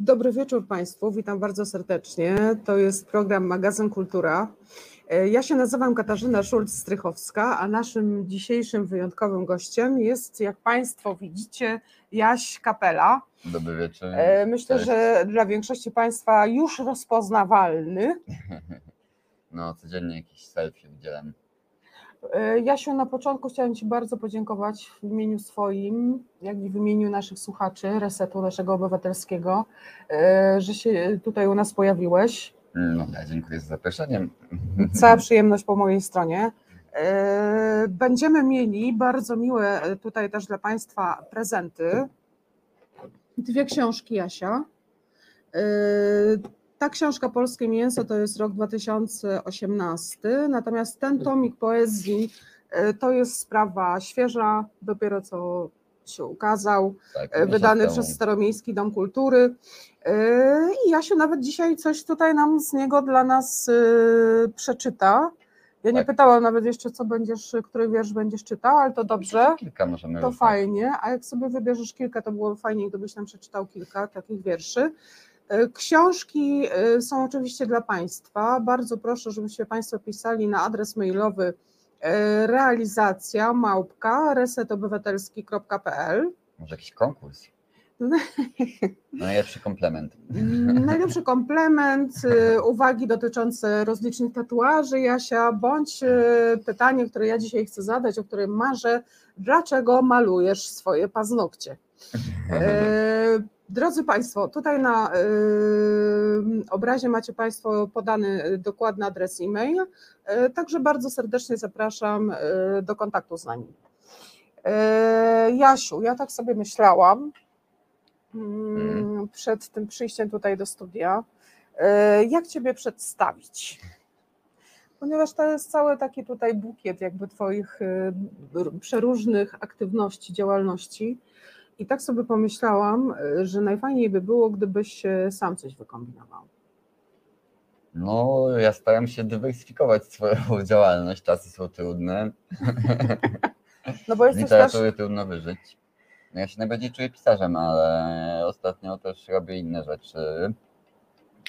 Dobry wieczór Państwu, witam bardzo serdecznie. To jest program Magazyn Kultura. E, Ja się nazywam Katarzyna Szulc-Strychowska, a naszym dzisiejszym wyjątkowym gościem jest, jak Państwo widzicie, Jaś Kapela. Dobry wieczór. E, Myślę, Cześć. że dla większości Państwa już rozpoznawalny. No, codziennie jakiś selfie udzielam. E, Jasiu, na początku chciałam Ci bardzo podziękować w imieniu swoim, jak i w imieniu naszych słuchaczy Resetu naszego obywatelskiego, e, że się tutaj u nas pojawiłeś. No, ja dziękuję za zaproszenie. Cała przyjemność po mojej stronie. E, Będziemy mieli bardzo miłe tutaj też dla Państwa prezenty. Dwie książki Jasia. Ta książka Polskie Mięso to jest rok 2018, natomiast ten tomik poezji e, to jest sprawa świeża, dopiero co się ukazał Tak, e, wydany przez Staromiejski Dom Kultury. E, I Jasiu nawet dzisiaj coś tutaj nam z niego dla nas przeczyta. Ja nie Tak. pytałam nawet jeszcze, co będziesz, który wiersz będziesz czytał, ale to dobrze, Kilka możemy to ruszyć. fajnie. A jak sobie wybierzesz kilka, to było fajnie, gdybyś nam przeczytał kilka takich wierszy. E, Książki e, są oczywiście dla Państwa. Bardzo proszę, żebyście Państwo pisali na adres mailowy e, realizacja małpka resetobywatelski.pl Może jakiś konkurs? Najlepszy komplement. Najlepszy komplement, y, uwagi dotyczące rozlicznych tatuaży Jasia, bądź y, pytanie, które ja dzisiaj chcę zadać, o którym marzę, dlaczego malujesz swoje paznokcie? E, Drodzy Państwo, tutaj na y, obrazie macie Państwo podany y, dokładny adres e-mail, także bardzo serdecznie zapraszam y, do kontaktu z nami. Jasiu, ja tak sobie myślałam przed tym przyjściem tutaj do studia, e, jak Ciebie przedstawić? Ponieważ to jest cały taki tutaj bukiet jakby Twoich e, przeróżnych aktywności, działalności. I tak sobie pomyślałam, e, że najfajniej by było, gdybyś sam coś wykombinował. No, ja staram się dywersyfikować swoją działalność. Czasy są trudne. No bo jesteś też, literatury trudno wyżyć. No, ja się najbardziej czuję pisarzem, ale ostatnio też robię inne rzeczy.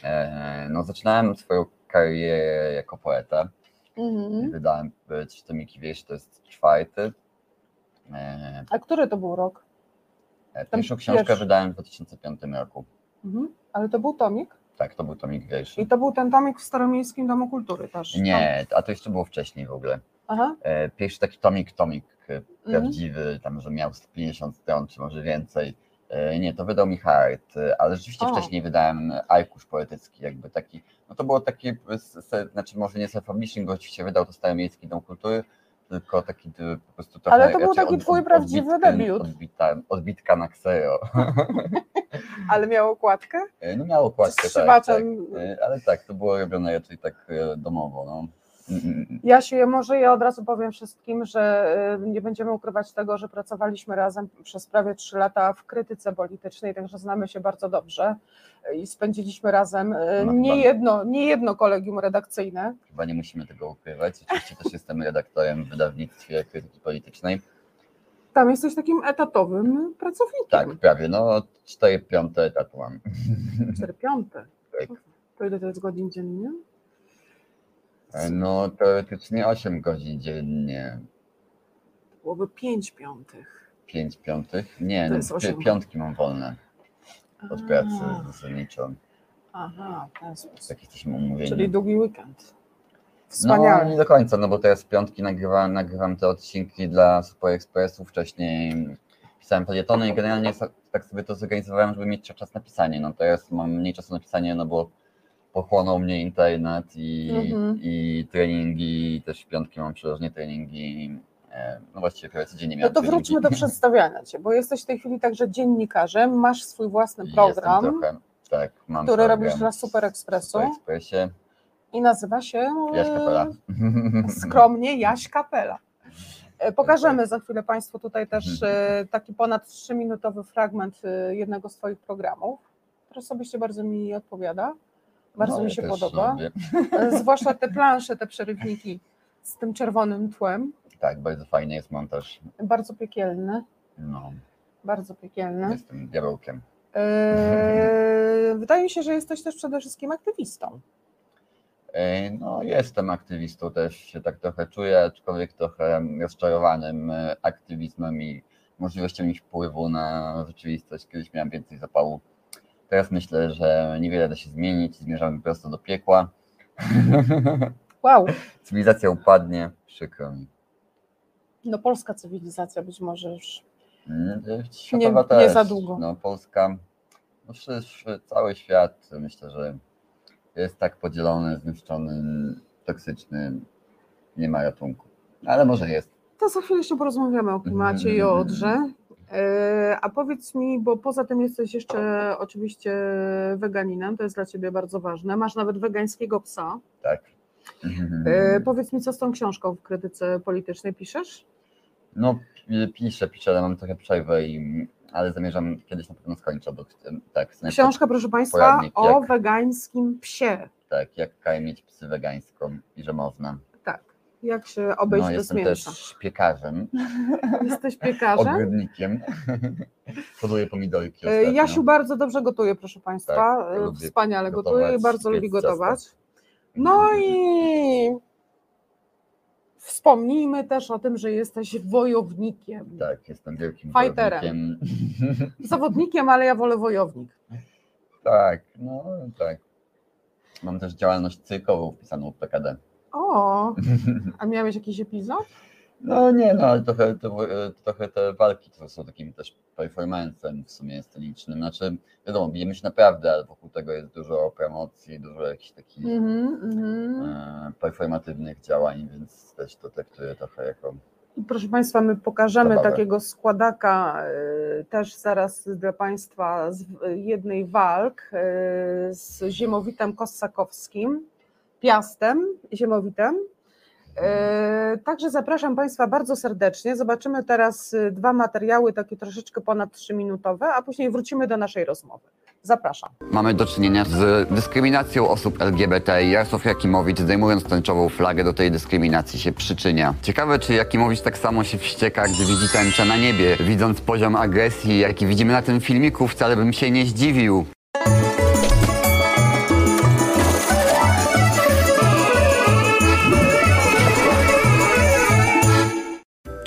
E, No, zaczynałem swoją karierę jako poeta. Mhm. Wydałem e, trzy tomiki wieś, to jest czwarty. E, A który to był rok? Pierwszą książkę pierwszy. wydałem w 2005 roku. Mhm. Ale to był tomik? Tak, to był tomik wierszy. I to był ten tomik w Staromiejskim Domu Kultury też? Nie, a to jeszcze było wcześniej w ogóle. Aha. E, Pierwszy taki tomik, tomik e, Mhm. prawdziwy, tam, że miał 150 stron, czy może więcej. E, Nie, to wydał mi Hart, ale rzeczywiście O. wcześniej wydałem arkusz poetycki, jakby taki, no to było taki, znaczy może nie self-publishing, bo oczywiście wydał to Staromiejski Dom Kultury, tylko taki po prostu trochę Ale to był raczej taki twój prawdziwy odbitkę- debiut. Odbita, odbitka na ksero. Ale miał okładkę? No miało okładkę, tak, tak. Ale tak, to było robione raczej tak domowo, no. Jasiu, ja może ja od razu powiem wszystkim, że y, nie będziemy ukrywać tego, że pracowaliśmy razem przez prawie trzy lata w krytyce politycznej, także znamy się bardzo dobrze y, i spędziliśmy razem y, No, nie jedno, nie jedno kolegium redakcyjne. Chyba nie musimy tego ukrywać. Oczywiście też jestem redaktorem w wydawnictwie krytyki politycznej. Tam jesteś takim etatowym pracownikiem. Tak, prawie. No, 4 piąte etatu mam. 4 piąte. Tak. To ile to jest godzin dziennie? No, teoretycznie 8 godzin dziennie. Byłoby 5 piątych. 5 piątych? Nie, no, jest pi- osiem. piątki mam wolne od pracy A, zasadniczo. Aha, w ten sposób. Tak jesteśmy umówieni. Czyli długi weekend. No, Wspaniale. nie do końca, no bo teraz w piątki nagrywam, nagrywam te odcinki dla Super Expressu. Wcześniej pisałem felietony i generalnie tak sobie to zorganizowałem, żeby mieć czas na pisanie. No teraz mam mniej czasu na pisanie, no bo pochłonął mnie internet i, Mhm. i treningi, też w piątki mam przeważnie treningi. e, No właściwie prawie codziennie No miałem to treningi. wróćmy do przedstawiania Cię, bo jesteś w tej chwili także dziennikarzem, masz swój własny program, trochę, tak, mam który program robisz dla Super Expressu Super Expressie. i nazywa się Jaś Kapela. e, skromnie Jaś Kapela. E, Pokażemy za chwilę Państwu tutaj też e, taki ponad 3-minutowy fragment jednego z Twoich programów, który osobiście bardzo mi odpowiada, bardzo No, mi się podoba, lubię. E, zwłaszcza te plansze, te przerywniki z tym czerwonym tłem, Tak, bardzo fajny jest montaż. bardzo piekielny, No, bardzo piekielny. jestem diabełkiem. E, wydaje mi się, że jesteś też przede wszystkim aktywistą. E, No, jestem aktywistą też, się tak trochę czuję, aczkolwiek trochę rozczarowanym aktywizmem i możliwościami wpływu na rzeczywistość. Kiedyś miałem więcej zapału. Teraz myślę, że niewiele da się zmienić, zmierzamy prosto do piekła. Wow, Cywilizacja upadnie, przykro mi. no polska cywilizacja być może już. Mm, Światowa nie też. za długo. No, Polska, no, przecież cały świat myślę, że jest tak podzielony, zniszczony, toksyczny, nie ma ratunku. Ale może jest. To za chwilę jeszcze porozmawiamy o klimacie i o Odrze. E, A powiedz mi, bo poza tym jesteś jeszcze oczywiście weganinem, to jest dla Ciebie bardzo ważne. Masz nawet wegańskiego psa. Tak. E, Powiedz mi, co z tą książką w krytyce politycznej piszesz? No, pi- piszę, piszę, ale mam trochę przerwę, i, ale zamierzam kiedyś na pewno skończę, bo chcę- tak, Książka, proszę Państwa, o jak- wegańskim psie. tak, jak karmić psy wegańską i że można. Jak się obejść No, bez jestem mięsa? też piekarzem, Jesteś piekarzem? ogrodnikiem. Hoduję pomidorki E, ostatnio. Jasiu bardzo dobrze gotuje, proszę Państwa. Tak, E, Wspaniale gotować, gotuje i bardzo lubi ciasta. gotować. No i wspomnijmy też o tym, że jesteś wojownikiem. Tak, jestem wielkim Fighterem. wojownikiem. Zawodnikiem, ale ja wolę wojownik. Tak, no tak. Mam też działalność cyrkową wpisaną w PKD. O, a miałeś jakiś epizod? No nie, no ale trochę, to, e, trochę te walki to są takim też performancem w sumie scenicznym. Znaczy, wiadomo, bijemy się naprawdę, ale wokół tego jest dużo promocji, dużo jakichś takich mhm. e, performatywnych działań, więc też to traktuję trochę jako Proszę Państwa, my pokażemy Zabawę. takiego składaka y, też zaraz dla Państwa z jednej walk z ziemowitem kossakowskim, piastem ziemowitem. Y, Także zapraszam Państwa bardzo serdecznie. Zobaczymy teraz y, dwa materiały, takie troszeczkę ponad trzyminutowe, a później wrócimy do naszej rozmowy. Zapraszam. Mamy do czynienia z dyskryminacją osób LGBT i Jarosław Jakimowicz zdejmując tęczową flagę do tej dyskryminacji się przyczynia. Ciekawe, czy Jakimowicz tak samo się wścieka, gdy widzi tęczę na niebie. Widząc poziom agresji, jaki widzimy na tym filmiku, wcale bym się nie zdziwił.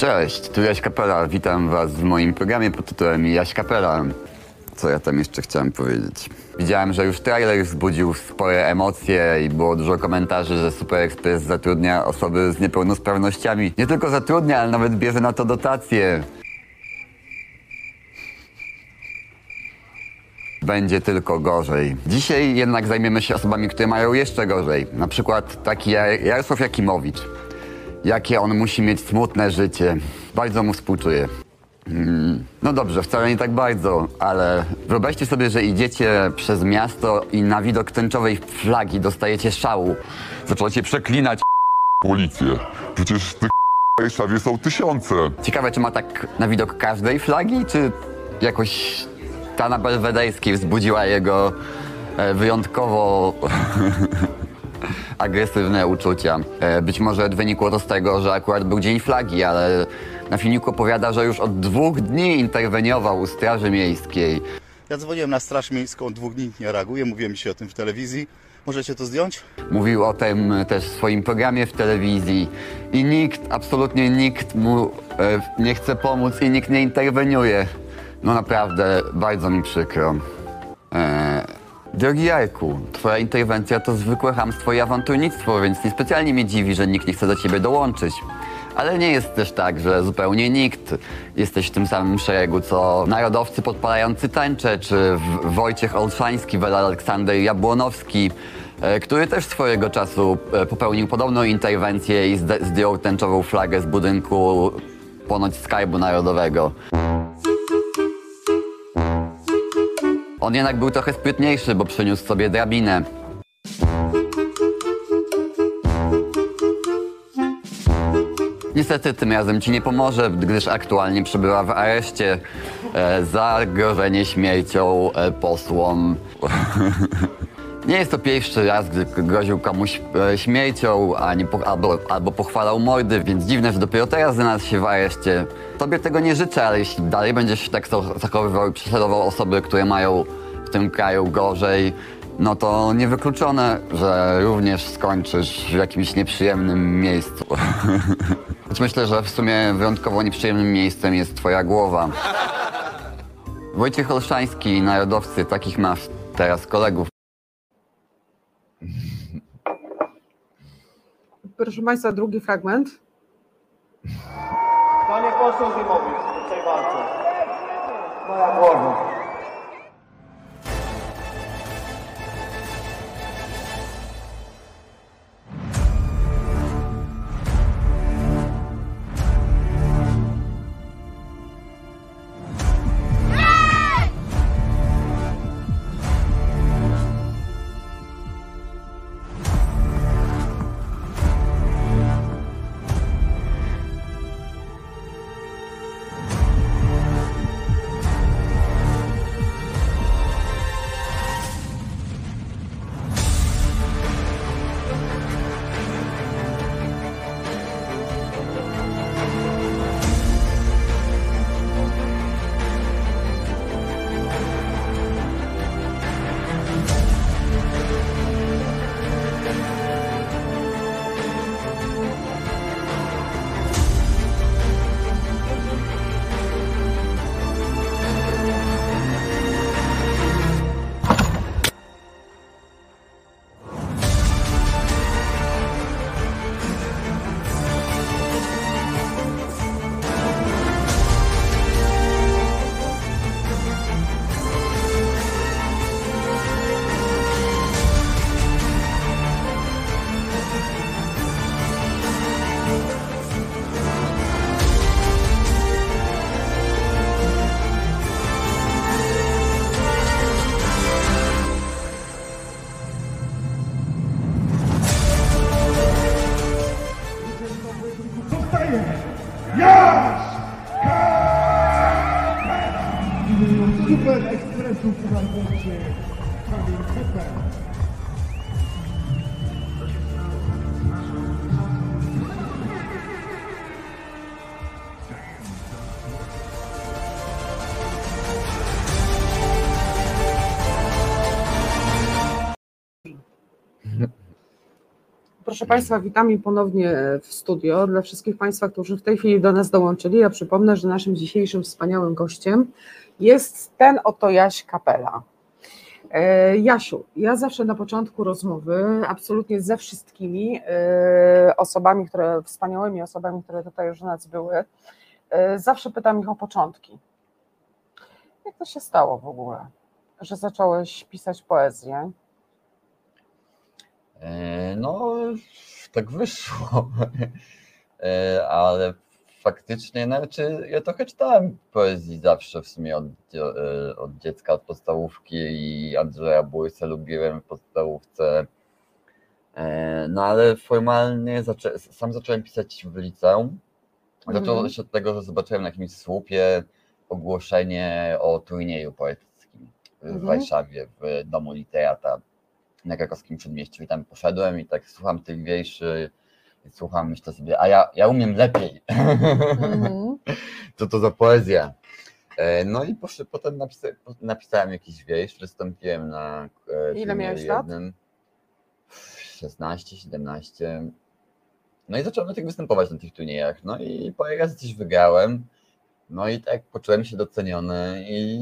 Cześć, tu Jaś Kapela. Witam Was w moim programie pod tytułem Jaś Kapela. Co ja tam jeszcze chciałem powiedzieć? Widziałem, że już trailer wzbudził spore emocje i było dużo komentarzy, że Super Express zatrudnia osoby z niepełnosprawnościami. Nie tylko zatrudnia, ale nawet bierze na to dotacje. Będzie tylko gorzej. Dzisiaj jednak zajmiemy się osobami, które mają jeszcze gorzej. Na przykład taki Jar- Jarosław Jakimowicz. Jakie on musi mieć smutne życie. Bardzo mu współczuję. Mm, No dobrze, wcale nie tak bardzo, ale wyobraźcie sobie, że idziecie przez miasto i na widok tęczowej flagi dostajecie szału. Zaczęłacie przeklinać. Policję. Przecież tych w Warszawie są tysiące. Ciekawe, czy ma tak na widok każdej flagi, czy jakoś ta na Belwedejskiej wzbudziła jego e, wyjątkowo agresywne uczucia. E, Być może wynikło to z tego, że akurat był Dzień Flagi, ale na filmiku opowiada, że już od dwóch dni interweniował u Straży Miejskiej. Ja dzwoniłem na Straż Miejską, od dwóch dni nie reaguje, mówiłem ci o tym w telewizji. Możecie to zdjąć? Mówił o tym też w swoim programie w telewizji i nikt, absolutnie nikt mu e, nie chce pomóc i nikt nie interweniuje. No naprawdę, bardzo mi przykro. E, drogi Jarku, twoja interwencja to zwykłe hamstwo i awanturnictwo, więc niespecjalnie mnie dziwi, że nikt nie chce do ciebie dołączyć. Ale nie jest też tak, że zupełnie nikt. Jesteś w tym samym szeregu, co narodowcy podpalający tęczę, czy Wojciech Olszański, Wel Aleksander Jabłonowski, e, który też swojego czasu e, popełnił podobną interwencję i zdjął tęczową flagę z budynku ponoć Skarbu Narodowego. On jednak był trochę sprytniejszy, bo przyniósł sobie drabinę. Niestety tym razem ci nie pomoże, gdyż aktualnie przebywa w areszcie e, za grożenie śmiercią e, posłom. Nie jest to pierwszy raz, gdy groził komuś e, śmiercią ani po, albo, albo pochwalał mordy, więc dziwne, że dopiero teraz znalazł się w areszcie. Tobie tego nie życzę, ale jeśli dalej będziesz tak za- zachowywał i prześladował osoby, które mają w tym kraju gorzej, no to niewykluczone, że również skończysz w jakimś nieprzyjemnym miejscu. Choć myślę, że w sumie wyjątkowo nieprzyjemnym miejscem jest twoja głowa. Wojciech Olszański, narodowcy, takich masz teraz kolegów. Proszę Państwa, drugi fragment. Panie poseł Zimowicz, w tej walce. Moja głowa. Państwa, witamy ponownie w studio. Dla wszystkich Państwa, którzy w tej chwili do nas dołączyli, ja przypomnę, że naszym dzisiejszym wspaniałym gościem jest ten oto Jaś Kapela. E, Jasiu, ja zawsze na początku rozmowy, absolutnie ze wszystkimi e, osobami, które, wspaniałymi osobami, które tutaj już u nas były, e, zawsze pytam ich o początki. Jak to się stało w ogóle, że zacząłeś pisać poezję? E, No, tak wyszło. E, Ale faktycznie, znaczy, ja trochę czytałem poezji zawsze w sumie od, e, od dziecka, od podstawówki i Andrzeja Bójsa lubiłem w podstawówce. No ale formalnie zaczę- sam zacząłem pisać w liceum. Zaczęło Mhm. się od tego, że zobaczyłem na jakimś słupie ogłoszenie o turnieju poetyckim w Mhm. Warszawie, w Domu Literata na krakowskim przedmieściu i tam poszedłem i tak słucham tych wierszy słucham, myślę sobie, a ja, ja umiem lepiej. Mhm. Co to za poezja? E, No i poszedł, potem napisa, napisałem jakiś wiersz, wystąpiłem na e, Ile miałeś lat? jednym. 16, 17. No i zacząłem na tych występować na tych turniejach. No i parę razy coś wygrałem. No i tak poczułem się doceniony i,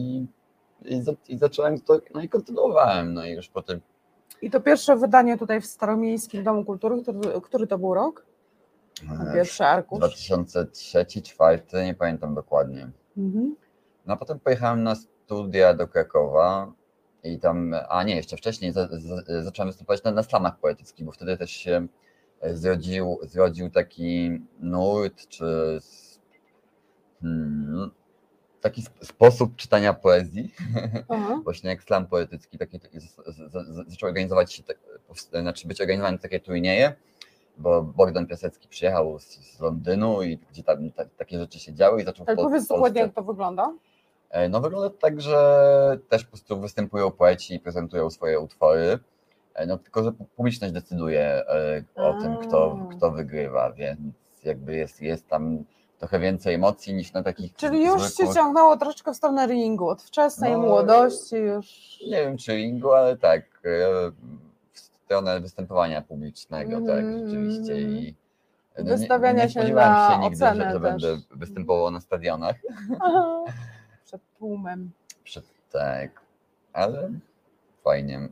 i, i zacząłem to, no i kontynuowałem. No i już potem I to pierwsze wydanie tutaj w Staromiejskim Domu Kultury, który, który to był rok? e, Pierwszy arkusz. 2003, 2004, nie pamiętam dokładnie. Mhm. No a potem pojechałem na studia do Krakowa i tam, a nie, jeszcze wcześniej za, za, zacząłem występować na, na slamach poetyckich, bo wtedy też się zrodził, zrodził taki nurt, czy hmm, taki sp- sposób czytania poezji, Aha. właśnie jak slam poetycki, taki, taki zaczął organizować się, tak, znaczy być organizowane takie turnieje, bo Bogdan Piasecki przyjechał z, z Londynu i gdzie tam ta, takie rzeczy się działy i zaczął w Ale Pol- powiedz w Polsce. dokładnie, jak to wygląda. E, No wygląda tak, że też po prostu występują poeci i prezentują swoje utwory. E, No tylko, że pu- publiczność decyduje e, o tym, kto, A. kto wygrywa, więc jakby jest, jest tam trochę więcej emocji niż na takich Czyli już zwykłych- ciągnęło troszeczkę w stronę ringu, od wczesnej No, młodości już. Nie wiem czy ringu, ale tak, e, w stronę występowania publicznego, tak, Mhm, rzeczywiście. I no, nie- Wystawiania nie się spodziewałem na się nigdy, że, że będę występował na stadionach. Przed tłumem. Przed, tak, ale fajnie.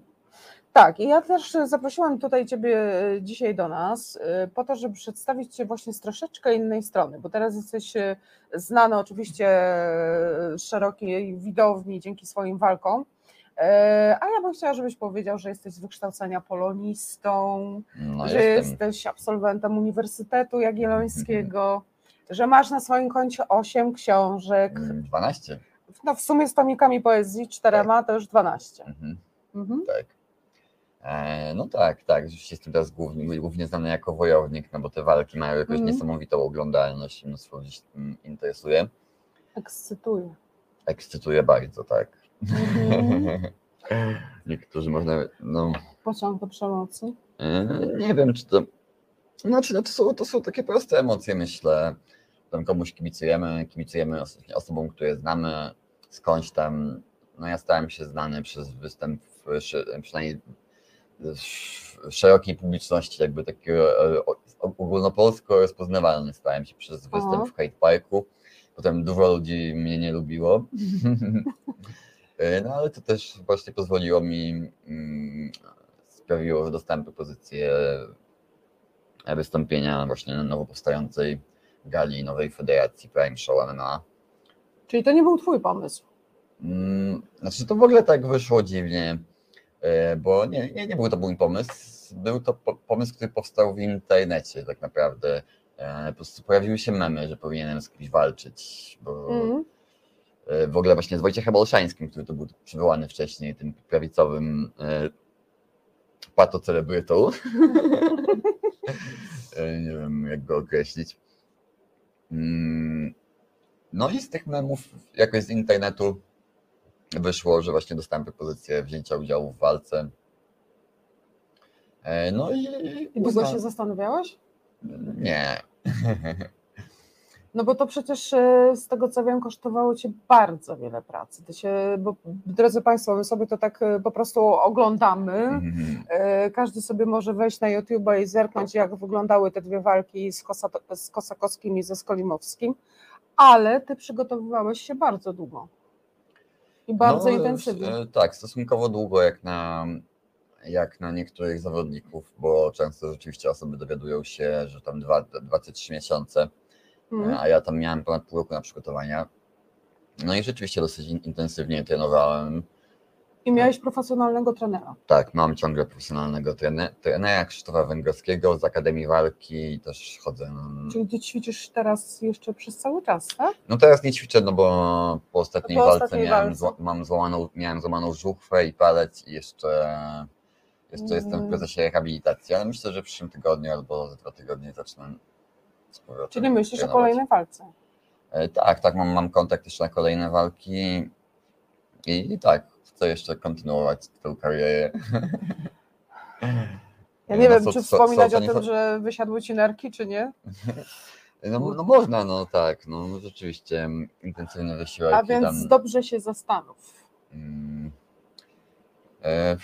Tak, i ja też zaprosiłam tutaj Ciebie e, dzisiaj do nas e, po to, żeby przedstawić Cię właśnie z troszeczkę innej strony, bo teraz jesteś e, znany oczywiście szerokiej widowni dzięki swoim walkom, a ja bym chciała, żebyś powiedział, że jesteś z wykształcenia polonistą, No, że jestem. jesteś absolwentem Uniwersytetu Jagiellońskiego, że masz na swoim koncie 8 książek, Mm, 12. no w sumie z tomikami poezji, czterema to już 12. Mhm. Mhm. Tak. E, no tak, tak. Rzeczywiście jestem teraz głównie, głównie znany jako wojownik, no bo te walki mają jakąś Mhm. niesamowitą oglądalność i mnóstwo ludzi się tym interesuje. Ekscytuje. Ekscytuje bardzo, tak. Mhm. Niektórzy można, no Pociąg do przemocy. e, nie wiem, czy to, znaczy, no to są, to są takie proste emocje, myślę. Tam komuś kibicujemy, kibicujemy os- osobom, które znamy skądś tam. No ja stałem się znany przez występ, w, przynajmniej szerokiej publiczności, jakby takiego e, ogólnopolsko rozpoznawalny stałem się przez występ w Hyde Parku. Potem dużo ludzi mnie nie lubiło. E, No ale to też właśnie pozwoliło mi, mm, sprawiło, że dostałem propozycję wystąpienia właśnie na nowo powstającej gali nowej federacji Prime Show MMA. Czyli to nie był twój pomysł. Mm, Znaczy to w ogóle tak wyszło dziwnie, e, bo nie, nie, nie był to mój pomysł. Był to po- pomysł, który powstał w internecie tak naprawdę. E, Po prostu pojawiły się memy, że powinienem z kimś walczyć, bo e, w ogóle właśnie z Wojciechem Olszańskim, który tu był przywołany wcześniej, tym prawicowym e, patocelebrytą. E, Nie wiem, jak go określić. Mm, No i z tych memów, jakoś z internetu wyszło, że właśnie dostałem propozycję wzięcia udziału w walce. E, No i... I długo się zastanawiałeś? Nie. No bo to przecież e, z tego co wiem kosztowało Cię bardzo wiele pracy. Ty się, bo, drodzy Państwo, my sobie to tak e, po prostu oglądamy. Mhm. Każdy sobie może wejść na YouTube i zerknąć, jak wyglądały te dwie walki z, Kosa, z Kosakowskim i ze Skolimowskim, ale Ty przygotowywałeś się bardzo długo i bardzo No, intensywnie. e, Tak, stosunkowo długo jak na, jak na niektórych zawodników, bo często rzeczywiście osoby dowiadują się, że tam dwa, dwa czy trzy miesiące, Mhm. a ja tam miałem ponad pół roku na przygotowania. No i rzeczywiście dosyć in- intensywnie trenowałem. I miałeś profesjonalnego trenera. Tak, mam ciągle profesjonalnego trene- trenera Krzysztofa Węgorskiego z Akademii Walki i też chodzę. Czyli Ty ćwiczysz teraz jeszcze przez cały czas, tak? No teraz nie ćwiczę, no bo po ostatniej Po walce ostatniej miałem, walce. mam złamaną, miałem złamaną żuchwę i palec i jeszcze, jeszcze jestem w Mm. procesie rehabilitacji, ale myślę, że w przyszłym tygodniu albo za dwa tygodnie zacznę z powrotem Czyli myślisz o trenować. kolejnej walce. E, Tak, tak, mam, mam kontakt jeszcze na kolejne walki i, i tak, chcę jeszcze kontynuować tę karierę. Ja nie No wiem, co- czy co- wspominać co o to nie tym, że wysiadły ci nerki, czy nie. No, no można, no tak, no rzeczywiście mm, intensywny wysiłek A więc tam... dobrze się zastanów. Mm. E,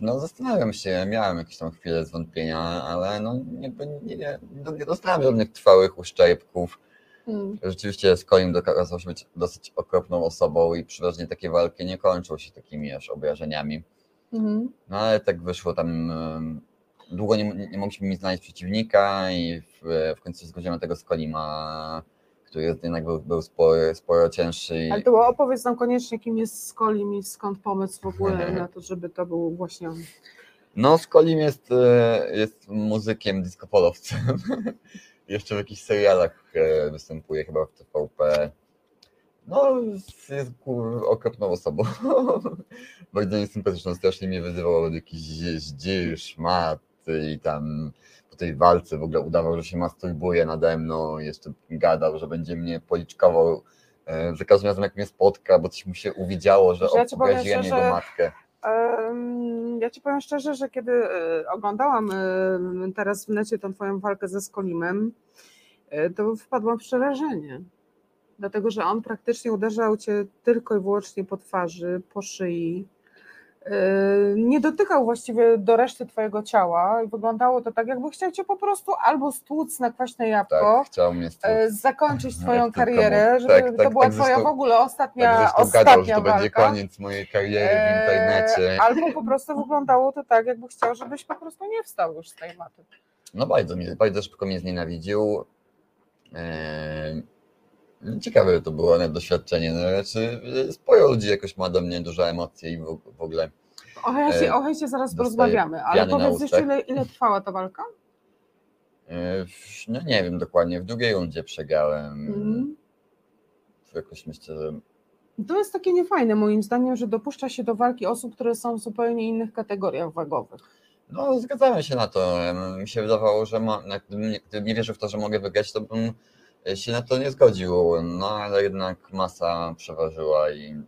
No zastanawiam się, miałem jakieś tam chwile zwątpienia, ale no nie, nie, nie, nie dostałem żadnych trwałych uszczepków. Mm. Rzeczywiście Skolim okazał się być dosyć okropną osobą i przeważnie takie walki nie kończą się takimi aż obrażeniami. Mhm. No ale tak wyszło tam, długo nie, nie mogliśmy mi znaleźć przeciwnika i w, w końcu zgodziłem tego Skolima, który jednak był, był sporo, sporo cięższy. Ale to opowiedz nam koniecznie, kim jest Skolim i skąd pomysł w ogóle na to, żeby to był właśnie on. No, Skolim jest, e, jest muzykiem, disco-polowcem. Jeszcze w jakichś serialach e, występuje, chyba w TVP. No, jest, okropną osobą. Bardzo niesympatyczną, strasznie mnie wyzywał od jakichś zdzir, szmat i tam po tej walce w ogóle udawał, że się masturbuje nade mną, jeszcze gadał, że będzie mnie policzkował e, za każdym razem jak mnie spotka, bo coś mu się uwidziało, że ja obraziłem jego matkę. Ja ci powiem szczerze, że kiedy e, oglądałam teraz w necie tą twoją walkę ze Skolimem, e, to wpadłam w przerażenie. Dlatego, że on praktycznie uderzał cię tylko i wyłącznie po twarzy, po szyi. E, Nie dotykał właściwie do reszty twojego ciała i wyglądało to tak, jakby chciał cię po prostu albo stłuc na kwaśne jabłko, Tak, e, zakończyć twoją karierę, żeby Tak, to tak, była tak twoja w ogóle ostatnia, Tak ostatnia gadał, że to walka. będzie koniec mojej kariery w Eee, internecie. Albo po prostu wyglądało to tak, jakby chciał, żebyś po prostu nie wstał już z tej maty. No bardzo bardzo szybko mnie znienawidził. Eee, Ciekawe to było na doświadczenie. No, znaczy, sporo ludzi jakoś ma do mnie duże emocje i w, w ogóle. O hejcie, E, o hejcie zaraz porozmawiamy, ale powiedz jeszcze, ile, ile trwała ta walka? e, No nie wiem dokładnie, w drugiej rundzie przegrałem. Mhm. Jakoś myślę, że To jest takie niefajne moim zdaniem, że dopuszcza się do walki osób, które są w zupełnie innych kategoriach wagowych. No, zgadzamy się na to. Mi się wydawało, że ma, gdybym, nie, gdybym nie wierzył w to, że mogę wygrać, to bym e, się na to nie zgodził. No, ale jednak masa przeważyła i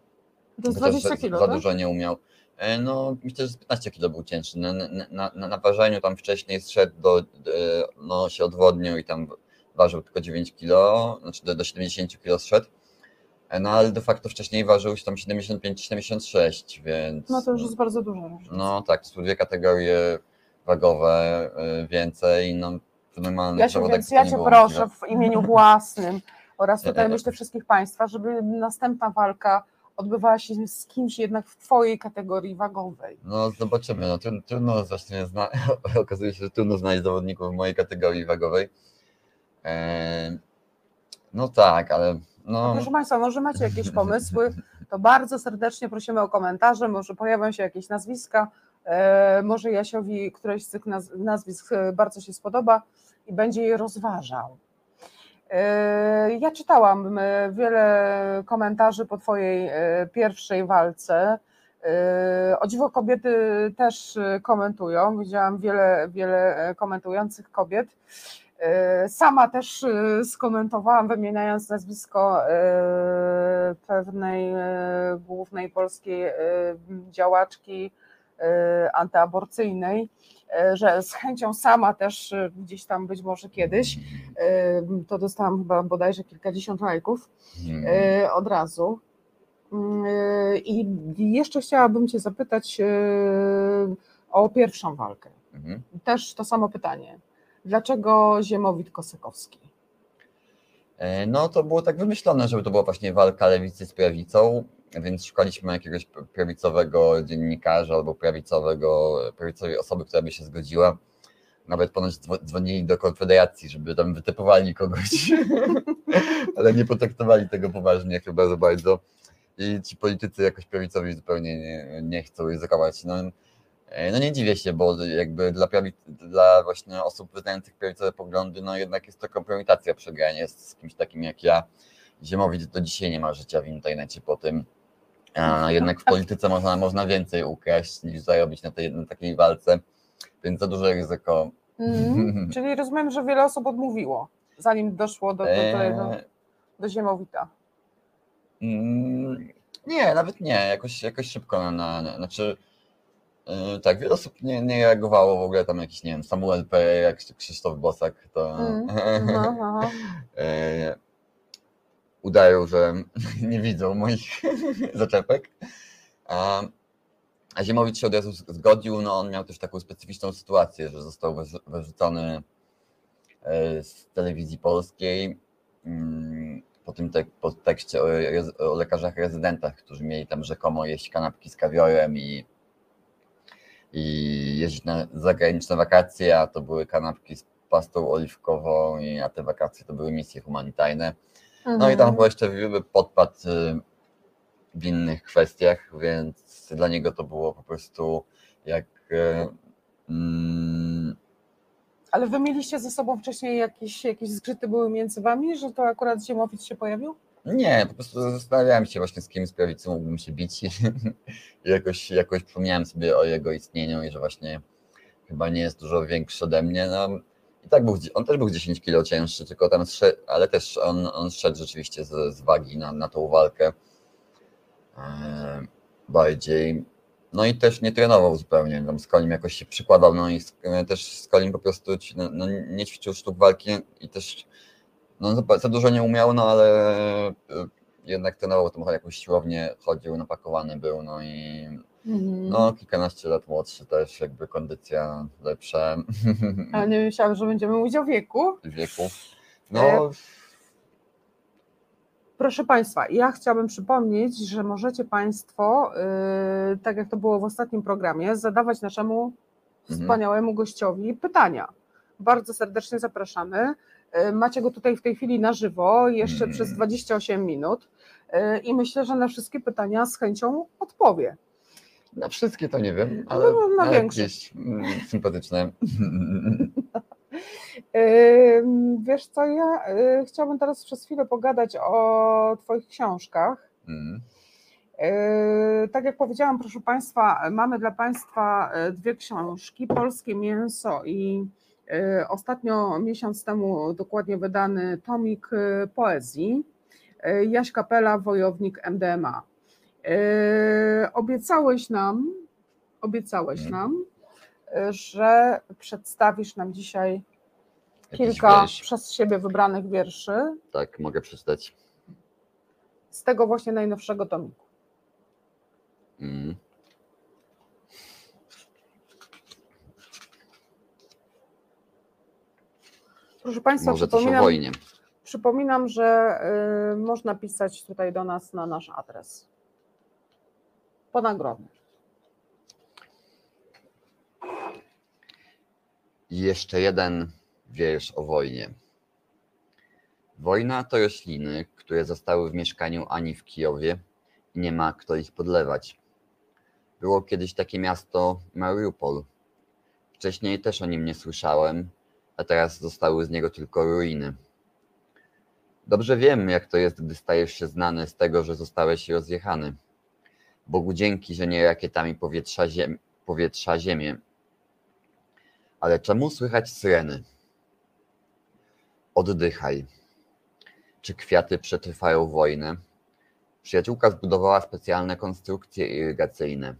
To jest chociaż 20 za, kilo, za tak? dużo nie umiał. E, No, myślę, że z 15 kilo był cięższy. Na, na, na, na, ważeniu tam wcześniej zszedł do, e, no się odwodnił i tam ważył tylko 9 kilo, znaczy do, do 70 kilo zszedł. E, No, ale de facto wcześniej ważył się tam 75-76, więc... No to już jest bardzo różnica. No tak, to są dwie kategorie wagowe więcej. No, Jasiu, zawodach więc ja Cię proszę w imieniu własnym oraz tutaj nie, nie. myślę wszystkich Państwa, żeby następna walka odbywała się z kimś jednak w Twojej kategorii wagowej. No zobaczymy, no trudno, trudno właśnie zna... okazuje się, że trudno znaleźć zawodników w mojej kategorii wagowej. E, No tak, ale no, Proszę Państwa, może macie jakieś pomysły, to bardzo serdecznie prosimy o komentarze, może pojawią się jakieś nazwiska, e, może Jasiowi któreś z tych naz- nazwisk e, bardzo się spodoba i będzie je rozważał. E, Ja czytałam e, wiele komentarzy po Twojej e, pierwszej walce. O dziwo kobiety też komentują. Widziałam wiele, wiele e, komentujących kobiet. Sama też skomentowałam, wymieniając nazwisko pewnej głównej polskiej działaczki antyaborcyjnej, e, że z chęcią sama też e, gdzieś tam być może kiedyś, to dostałam chyba bodajże kilkadziesiąt lajków e, od razu. I jeszcze chciałabym Cię zapytać o pierwszą walkę. mhm. Też to samo pytanie. Dlaczego Ziemowit Kosakowski? E, No to było tak wymyślone, żeby to była właśnie walka lewicy z prawicą, więc szukaliśmy jakiegoś prawicowego dziennikarza albo prawicowego, prawicowej osoby, która by się zgodziła. Nawet ponoć dzwo- dzwonili do Konfederacji, żeby tam wytypowali kogoś, ale nie potraktowali tego poważnie chyba za bardzo. I ci politycy jakoś prawicowi zupełnie nie, nie chcą ryzykować. No, e, no nie dziwię się, bo jakby dla, dla właśnie osób wyznających prawicowe poglądy, no jednak jest to kompromitacja przegranie z, z kimś takim jak ja. Ziemowicz do dzisiaj nie ma życia w internecie po tym. A jednak w polityce można, można więcej ukraść niż zarobić na, tej, na takiej walce, więc za duże ryzyko. Mm, czyli rozumiem, że wiele osób odmówiło, zanim doszło do, do, do, Eee, do Ziemowita. Mm, Nie, nawet nie, jakoś, jakoś szybko na, na, na znaczy yy, tak, wiele osób nie, nie reagowało w ogóle tam jakiś, nie wiem, Samuel P. jak Krzysztof Bosak, to Mm, aha, aha. e, udają, że nie widzą moich zaczepek. A, Ziemowicz się od razu zgodził, no on miał też taką specyficzną sytuację, że został wyrzu- wyrzucony e, z telewizji polskiej mm, po tym tek, po tekście o, o lekarzach rezydentach, którzy mieli tam rzekomo jeść kanapki z kawiorem i, i jeździć na zagraniczne wakacje, a to były kanapki z pastą oliwkową, a te wakacje to były misje humanitarne. No i tam chyba jeszcze podpadł w innych kwestiach, więc dla niego to było po prostu jak. y, Mm, Ale wy mieliście ze sobą wcześniej jakieś, jakieś zgrzyty były między wami, że to akurat Ziemowit się pojawił? nie, po prostu zastanawiałem się właśnie z kim z prawicy mógłbym się bić. I jakoś, jakoś przypomniałem sobie o jego istnieniu i że właśnie chyba nie jest dużo większy ode mnie. No, I tak był, on też był 10 kilo cięższy, tylko tam ale też on, on szedł rzeczywiście z, z wagi na, na tą walkę. E, bardziej. No i też nie trenował zupełnie, tam Skolim jakoś się przykładał, no i sk- też Skolim po prostu no, no, nie ćwiczył sztuk walki i też no, za- dużo nie umiał, no ale y, jednak trenował tam jakąś siłownię, chodził, napakowany był, no i Mhm. no kilkanaście lat młodszy też, jakby kondycja lepsza Ale nie myślałam, że będziemy mówić o wieku. wieku. E, No, Proszę Państwa, ja chciałabym przypomnieć, że możecie Państwo, yy, tak jak to było w ostatnim programie, zadawać naszemu Mhm. wspaniałemu gościowi pytania. Bardzo serdecznie zapraszamy. Yy, Macie go tutaj w tej chwili na żywo, jeszcze Mm. przez 28 minut i myślę, że na wszystkie pytania z chęcią odpowie. na wszystkie to nie wiem, No, ale no, na ale większość. mm, sympatyczne. Yy, Wiesz co, ja yy, chciałabym teraz przez chwilę pogadać o Twoich książkach. Mm. Tak jak powiedziałam, proszę Państwa, mamy dla Państwa dwie książki: Polskie Mięso i ostatnio miesiąc temu dokładnie wydany tomik poezji. Yy, Jaś Kapela, wojownik MDMA. Yy, Obiecałeś nam, obiecałeś Mhm. nam, yy, że przedstawisz nam dzisiaj Jakiś kilka wiersz. przez siebie wybranych wierszy Tak, mogę przeczytać. z tego właśnie najnowszego tomiku. Mm. Proszę Państwa, Może coś o przypominam, wojnie. Przypominam, że y, można pisać tutaj do nas na nasz adres. Po nagrodę. I jeszcze jeden wiersz o wojnie. Wojna to rośliny, które zostały w mieszkaniu Ani w Kijowie i nie ma kto ich podlewać. Było kiedyś takie miasto Mariupol. Wcześniej też o nim nie słyszałem, a teraz zostały z niego tylko ruiny. Dobrze wiem, jak to jest, gdy stajesz się znany z tego, że zostałeś rozjechany. Bogu dzięki, że nie rakietami powietrza, ziem, powietrza ziemię, ale czemu słychać syreny? Oddychaj. Czy kwiaty przetrwają wojnę? Przyjaciółka zbudowała specjalne konstrukcje irygacyjne.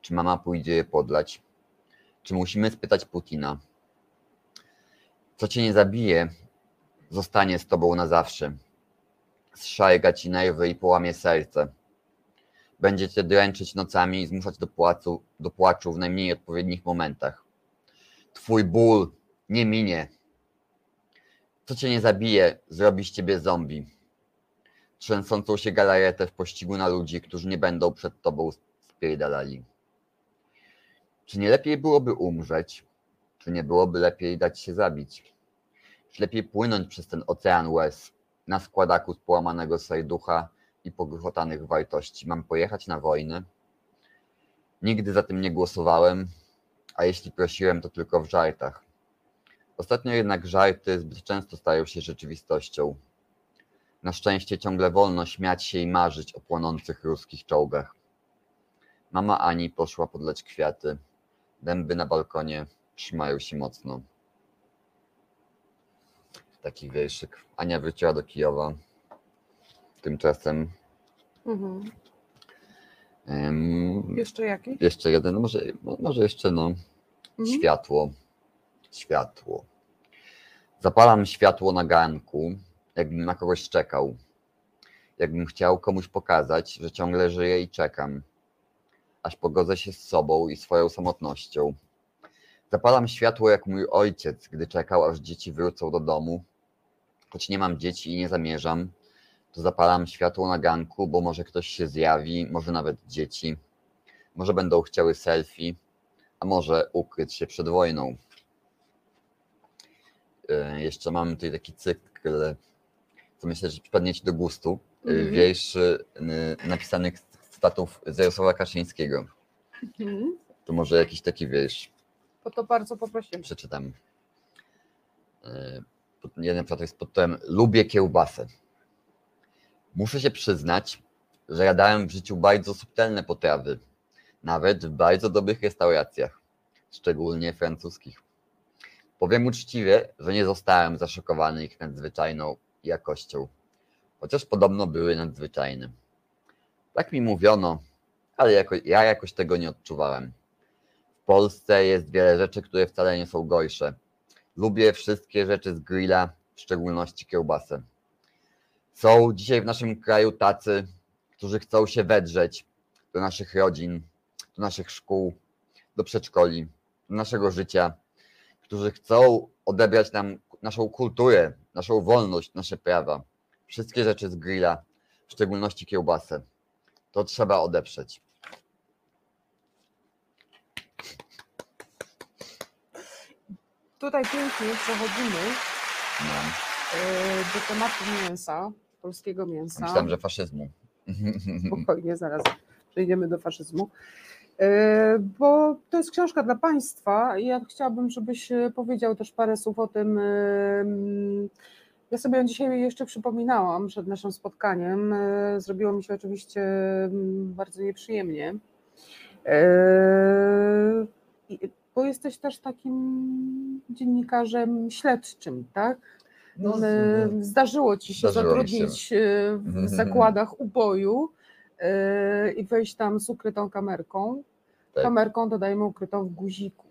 Czy mama pójdzie je podlać? Czy musimy spytać Putina? Co cię nie zabije, zostanie z tobą na zawsze. Zszajga ci nerwy i połamie serce. Będzie cię dręczyć nocami i zmuszać do płacu, do płaczu w najmniej odpowiednich momentach. Twój ból nie minie. Co cię nie zabije, zrobi z ciebie zombie. Trzęsącą się galaretę w pościgu na ludzi, którzy nie będą przed tobą spierdalali. Czy nie lepiej byłoby umrzeć? Czy nie byłoby lepiej dać się zabić? Lepiej płynąć przez ten ocean łez na składaku z połamanego serducha i pogruchotanych wartości? Mam pojechać na wojnę? Nigdy za tym nie głosowałem, a jeśli prosiłem, to tylko w żartach. Ostatnio jednak żarty zbyt często stają się rzeczywistością. Na szczęście ciągle wolno śmiać się i marzyć o płonących ruskich czołgach. Mama Ani poszła podlać kwiaty. Dęby na balkonie trzymają się mocno. Taki wierszyk. Ania wróciła do Kijowa. Tymczasem Mhm. em, Jeszcze jakiś? jeszcze jeden, no może, może jeszcze no, Mhm. Światło. Światło. Zapalam światło na garnku, jakbym na kogoś czekał. Jakbym chciał komuś pokazać, że ciągle żyję i czekam. Aż pogodzę się z sobą i swoją samotnością. Zapalam światło jak mój ojciec, gdy czekał, aż dzieci wrócą do domu. Choć nie mam dzieci i nie zamierzam, to zapalam światło na ganku, bo może ktoś się zjawi, może nawet dzieci. Może będą chciały selfie, a może ukryć się przed wojną. E, Jeszcze mamy tutaj taki cykl, co myślę, że przypadnie Ci do gustu, e, Mhm. wierszy e, napisanych z cytatów z Jarosława Kaczyńskiego. Mhm. To może jakiś taki wiersz To to bardzo poprosimy. przeczytam. E, Jeden przykład jest pod tytułem Lubię kiełbasę. Muszę się przyznać, że jadałem w życiu bardzo subtelne potrawy, nawet w bardzo dobrych restauracjach, szczególnie francuskich. Powiem uczciwie, że nie zostałem zaszokowany ich nadzwyczajną jakością, chociaż podobno były nadzwyczajne. Tak mi mówiono, ale jako, ja jakoś tego nie odczuwałem. Polsce jest wiele rzeczy, które wcale nie są gorsze. Lubię wszystkie rzeczy z grilla, w szczególności kiełbasę. Są dzisiaj w naszym kraju tacy, którzy chcą się wedrzeć do naszych rodzin, do naszych szkół, do przedszkoli, do naszego życia, którzy chcą odebrać nam naszą kulturę, naszą wolność, nasze prawa. Wszystkie rzeczy z grilla, w szczególności kiełbasę. To trzeba odeprzeć. Tutaj pięknie przechodzimy No. e, do tematu mięsa, polskiego mięsa. Myślałem, że faszyzmu. Spokojnie, zaraz przejdziemy do faszyzmu. E, Bo to jest książka dla Państwa i ja chciałabym, żebyś e, powiedział też parę słów o tym. Ja sobie dzisiaj jeszcze przypominałam przed naszym spotkaniem. Zrobiło mi się oczywiście bardzo nieprzyjemnie. Bo jesteś też takim dziennikarzem śledczym, tak? No, E, Zdarzyło ci się Zdarzyło mi się. zatrudnić e, w zakładach uboju e, i wejść tam z ukrytą kamerką. Tak. Kamerką dodajmy ukrytą w guziku.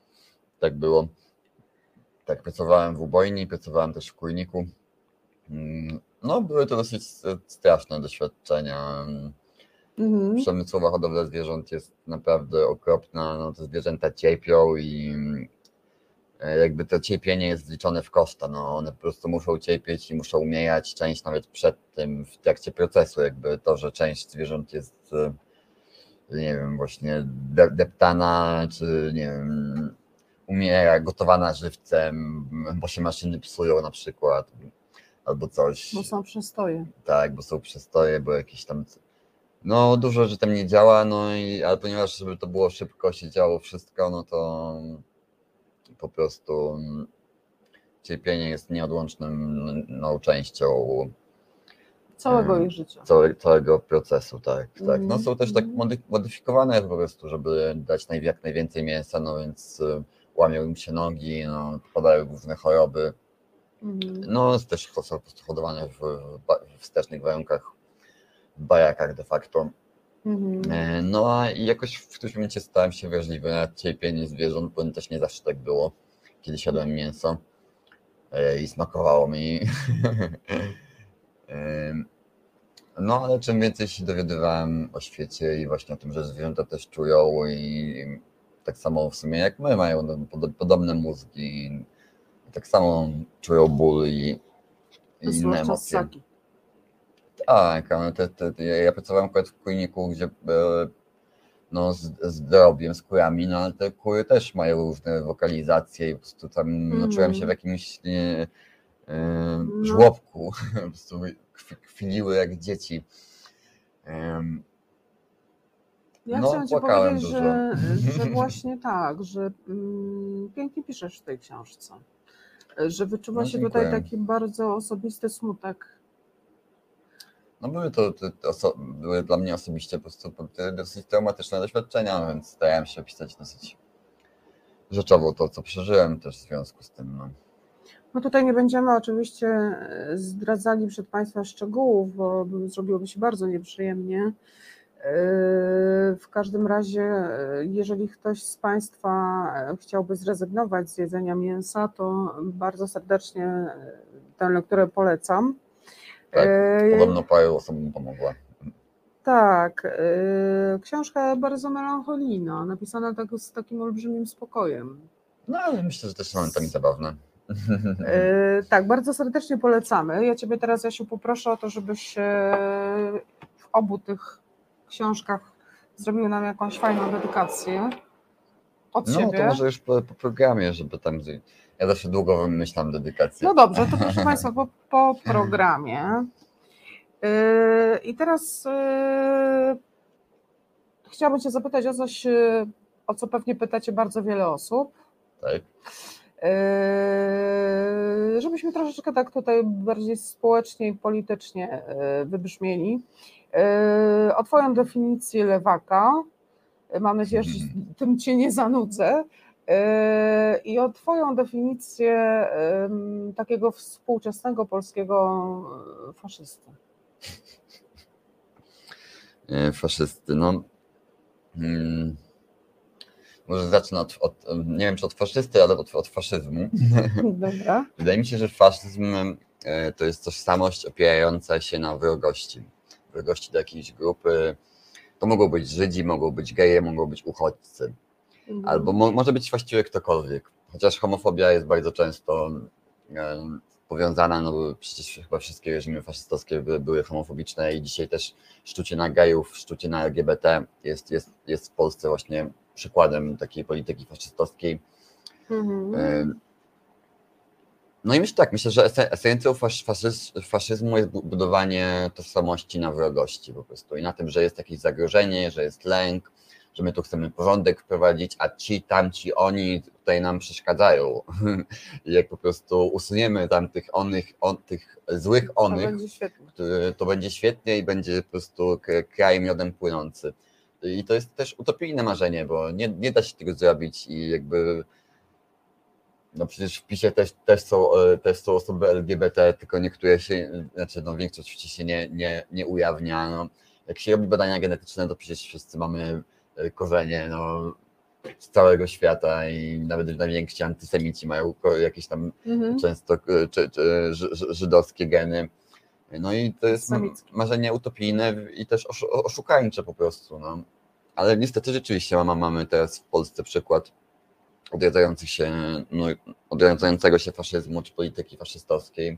tak było. Tak, pracowałem w ubojni, pracowałem też w kurniku. Mm, No, były to dosyć straszne doświadczenia. Mhm. Przemysłowa hodowla zwierząt jest naprawdę okropna. No, te zwierzęta cierpią i e, jakby to cierpienie jest zliczone w koszta. No, one po prostu muszą cierpieć i muszą umierać, część nawet przed tym, w trakcie procesu. Jakby to, że część zwierząt jest, e, nie wiem, właśnie de- deptana, czy nie wiem, umiera gotowana żywcem, bo się maszyny psują na przykład, albo coś. Bo są przestoje. Tak, bo są przestoje, bo jakieś tam. No, dużo rzeczy tam nie działa, no i ale ponieważ żeby to było szybko, się działo wszystko, no to po prostu mm, cierpienie jest nieodłączną no, częścią Całego Mm. ich życia. całe, całego procesu, tak, tak. No są też tak mhm. mody- modyfikowane po prostu, żeby dać naj, jak najwięcej mięsa, no więc y, łamią im się nogi, no, padają różne choroby. Mhm. No, jest też są po prostu hodowane w, w wstecznych warunkach, w bajakach de facto. Mhm. E, No a jakoś w którymś momencie stałem się wrażliwy na cierpienie zwierząt, bo też nie zawsze tak było, kiedy siadłem mięso e, i smakowało mi. Em, No ale czym więcej się dowiadywałem o świecie i właśnie o tym, że zwierzęta też czują i tak samo w sumie jak my mają pod- podobne mózgi tak samo czują ból i, i inne emocje. ssaki. Tak, ale te, te, ja pracowałem akurat w kurniku, gdzie e, no, z, z drobiem, z kurami, no ale te kury też mają różne wokalizacje i po prostu tam no, czułem się w jakimś nie, e, żłobku, po prostu kwi- kwiliły jak dzieci. Em, Ja No, chciałam Ci powiedzieć, dużo. że, że właśnie tak, że mm, pięknie piszesz w tej książce. Że wyczuwa No, się tutaj taki bardzo osobisty smutek. No były to, te oso- były dla mnie osobiście po prostu dosyć traumatyczne doświadczenia, więc starałem się opisać dosyć rzeczowo to, co przeżyłem też w związku z tym. No. No tutaj nie będziemy oczywiście e, zdradzali przed Państwa szczegółów, bo zrobiłoby się bardzo nieprzyjemnie. E, W każdym razie, e, jeżeli ktoś z Państwa chciałby zrezygnować z jedzenia mięsa, to bardzo serdecznie tę lekturę polecam. Tak, E, Podobno paru osobom pomogła. Tak, e, książka bardzo melancholijna, napisana tak, z takim olbrzymim spokojem. No ale myślę, że też momentami zabawne. E, Tak, bardzo serdecznie polecamy. Ja Ciebie teraz, Jasiu, poproszę o to, żebyś w obu tych książkach zrobił nam jakąś fajną dedykację od No siebie. to może już po, po programie, żeby tam. Ja zawsze długo wymyślam dedykację. No dobrze, to proszę Państwa, po, po programie. E, I teraz e, chciałabym Cię zapytać o coś, e, o co pewnie pytacie bardzo wiele osób. Tak. Eee, żebyśmy troszeczkę tak tutaj bardziej społecznie i politycznie e, wybrzmieli. Eee, O Twoją definicję lewaka. Mam nadzieję, że tym Cię nie zanudzę. Eee, I o Twoją definicję takiego współczesnego polskiego e, faszysty. E, Faszysty. No, Hmm. Może zacznę od, od, nie wiem czy od faszysty, ale od, od faszyzmu. Dobra. Wydaje mi się, że faszyzm to jest tożsamość opierająca się na wrogości. Wrogości do jakiejś grupy. To mogą być Żydzi, mogą być geje, mogą być uchodźcy. Mhm. Albo mo, może być właściwie ktokolwiek. Chociaż homofobia jest bardzo często e, powiązana, no przecież chyba wszystkie reżimy faszystowskie były, były homofobiczne i dzisiaj też szczucie na gejów, szczucie na LGBT jest, jest, jest w Polsce właśnie przykładem takiej polityki faszystowskiej. Mhm. E, No i myślę tak, myślę, że esen- esencją fasz, faszyz, faszyzmu jest bu- budowanie tożsamości na wrogości po prostu i na tym, że jest jakieś zagrożenie, że jest lęk, że my tu chcemy porządek wprowadzić, a ci, tamci, oni tutaj nam przeszkadzają. Jak po prostu usuniemy tam tych onych, on, tych złych To onych, będzie świetnie. który- to będzie świetnie i będzie po prostu kraj miodem płynący. I to jest też utopijne marzenie, bo nie, nie da się tego zrobić i jakby no przecież w PiSie też, też, są, e, też są osoby LGBT, tylko niektóre się, znaczy no większość oczywiście się nie, nie, nie ujawnia. No, jak się robi badania genetyczne, to przecież wszyscy mamy korzenie no, z całego świata i nawet najwięksi antysemici mają jakieś tam Mhm. często e, czy, czy, ży- ży- żydowskie geny. No i to jest Semickie. marzenie utopijne i też oszu- oszukańcze po prostu. No. Ale niestety rzeczywiście mamy teraz w Polsce przykład odradzających się, no, odradzającego się faszyzmu czy polityki faszystowskiej.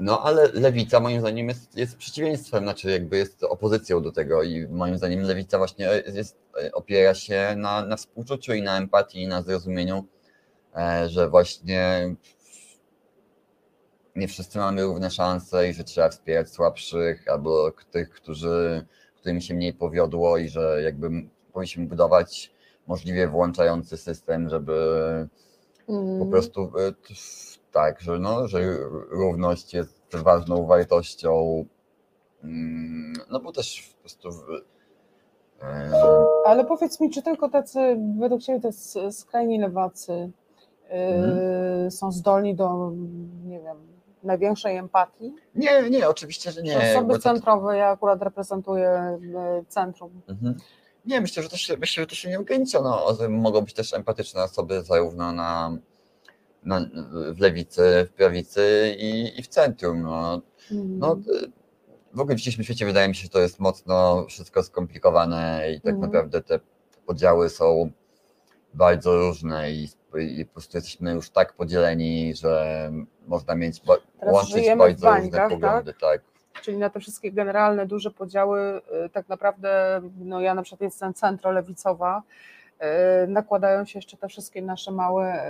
No ale lewica moim zdaniem jest, jest przeciwieństwem, znaczy jakby jest opozycją do tego i moim zdaniem lewica właśnie jest, opiera się na, na współczuciu i na empatii i na zrozumieniu, e, że właśnie nie wszyscy mamy równe szanse i że trzeba wspierać słabszych albo tych, którzy, którym się mniej powiodło i że jakby powinniśmy budować możliwie włączający system, żeby po Mhm. prostu e, tak, że, no, że równość jest ważną wartością. Mm, No bo też po prostu e, Ale powiedz mi, czy tylko tacy, według Ciebie jest skrajni lewacy yy, Mhm. są zdolni do, nie wiem, największej empatii? nie, nie, oczywiście, że nie. Osoby to- centrowe, ja akurat reprezentuję yy, centrum. Mhm. Nie, myślę, że to się, myślę, że to się nie ogranicza. No, mogą być też empatyczne osoby zarówno na, na, w lewicy, w prawicy i, i w centrum. No, no, Mhm. y, w ogóle w dzisiejszym świecie wydaje mi się, że to jest mocno wszystko skomplikowane i tak Mhm. naprawdę te podziały są bardzo różne i, i po prostu jesteśmy już tak podzieleni, że można mieć Teraz łączyć bardzo różne bańkach, poglądy. Tak? Czyli na te wszystkie generalne, duże podziały, yy, tak naprawdę, no ja na przykład jestem centrolewicowa, nakładają się jeszcze te wszystkie nasze małe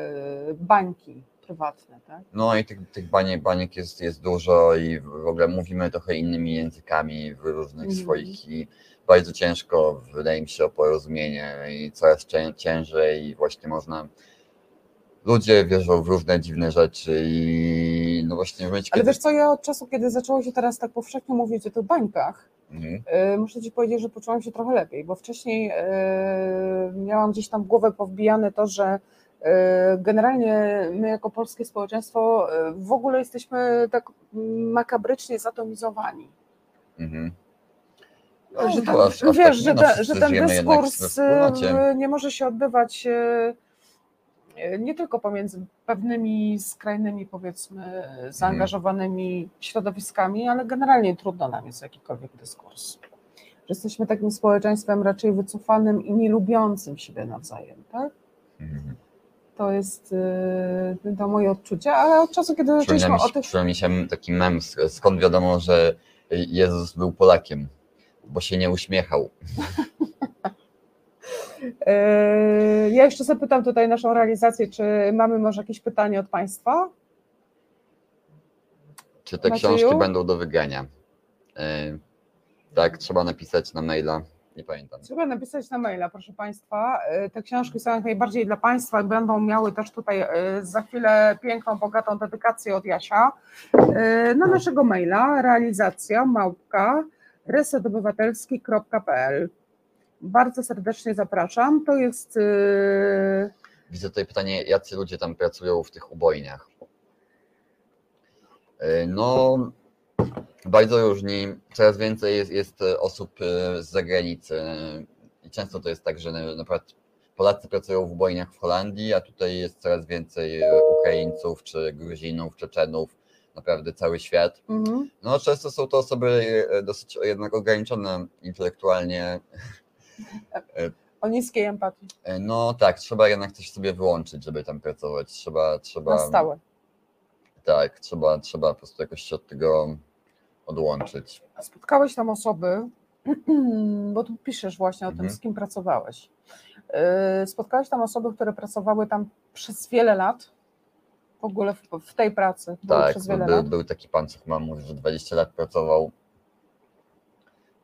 yy, bańki prywatne, tak? No i tych, tych baniek, baniek jest, jest dużo i w ogóle mówimy trochę innymi językami w różnych Mhm. swoich i bardzo ciężko wydaje mi się o porozumienie i coraz cię, ciężej i właśnie można ludzie wierzą w różne dziwne rzeczy i no właśnie w momencie, Ale kiedy... wiesz co, ja od czasu, kiedy zaczęło się teraz tak powszechnie mówić o tych bańkach, Mhm. yy, muszę Ci powiedzieć, że poczułam się trochę lepiej, bo wcześniej yy, miałam gdzieś tam w głowę powbijane to, że yy, generalnie my jako polskie społeczeństwo w ogóle jesteśmy tak makabrycznie zatomizowani. Mhm. że No, ten, aż- aż wiesz, że, że ten dyskurs nie może się odbywać nie tylko pomiędzy pewnymi skrajnymi, powiedzmy, zaangażowanymi środowiskami, ale generalnie trudno nam jest jakikolwiek dyskurs. Że jesteśmy takim społeczeństwem raczej wycofanym i nie lubiącym siebie nawzajem, tak? Mhm. To jest y, to moje odczucie, ale od czasu, kiedy zaczęliśmy o się, tych przypomina mi się taki mem, sk- skąd wiadomo, że Jezus był Polakiem, bo się nie uśmiechał. Yy, Ja jeszcze zapytam tutaj naszą realizację, czy mamy może jakieś pytanie od Państwa? Czy te Macieju? książki będą do wygrania? Yy, tak, trzeba napisać na maila. Nie pamiętam. Trzeba napisać na maila, proszę Państwa. Yy, Te książki są jak najbardziej dla Państwa i będą miały też tutaj za chwilę piękną, bogatą dedykację od Jasia. Na naszego maila realizacja małpka resetobywatelski.pl Bardzo serdecznie zapraszam. To jest yy, Widzę tutaj pytanie, jacy ludzie tam pracują w tych ubojniach. Yy, No, bardzo różni. Coraz więcej jest, jest e, osób z zagranicy. I często to jest tak, że na, przykład Polacy pracują w ubojniach w Holandii, a tutaj jest coraz więcej Ukraińców, czy Gruzinów, Czeczenów, naprawdę cały świat. Mhm. No często są to osoby dosyć jednak ograniczone intelektualnie. O niskiej empatii. E, No tak, trzeba jednak coś sobie wyłączyć, żeby tam pracować. Trzeba, trzeba. Na stałe. Tak, trzeba, trzeba po prostu jakoś się od tego odłączyć. A Spotkałeś tam osoby, bo tu piszesz właśnie o tym, Mhm. z kim pracowałeś. Yy, Spotkałeś tam osoby, które pracowały tam przez wiele lat, w ogóle w, w tej pracy, Tak, przez wiele był, lat. był taki pan, co chyba mówi, że 20 lat pracował.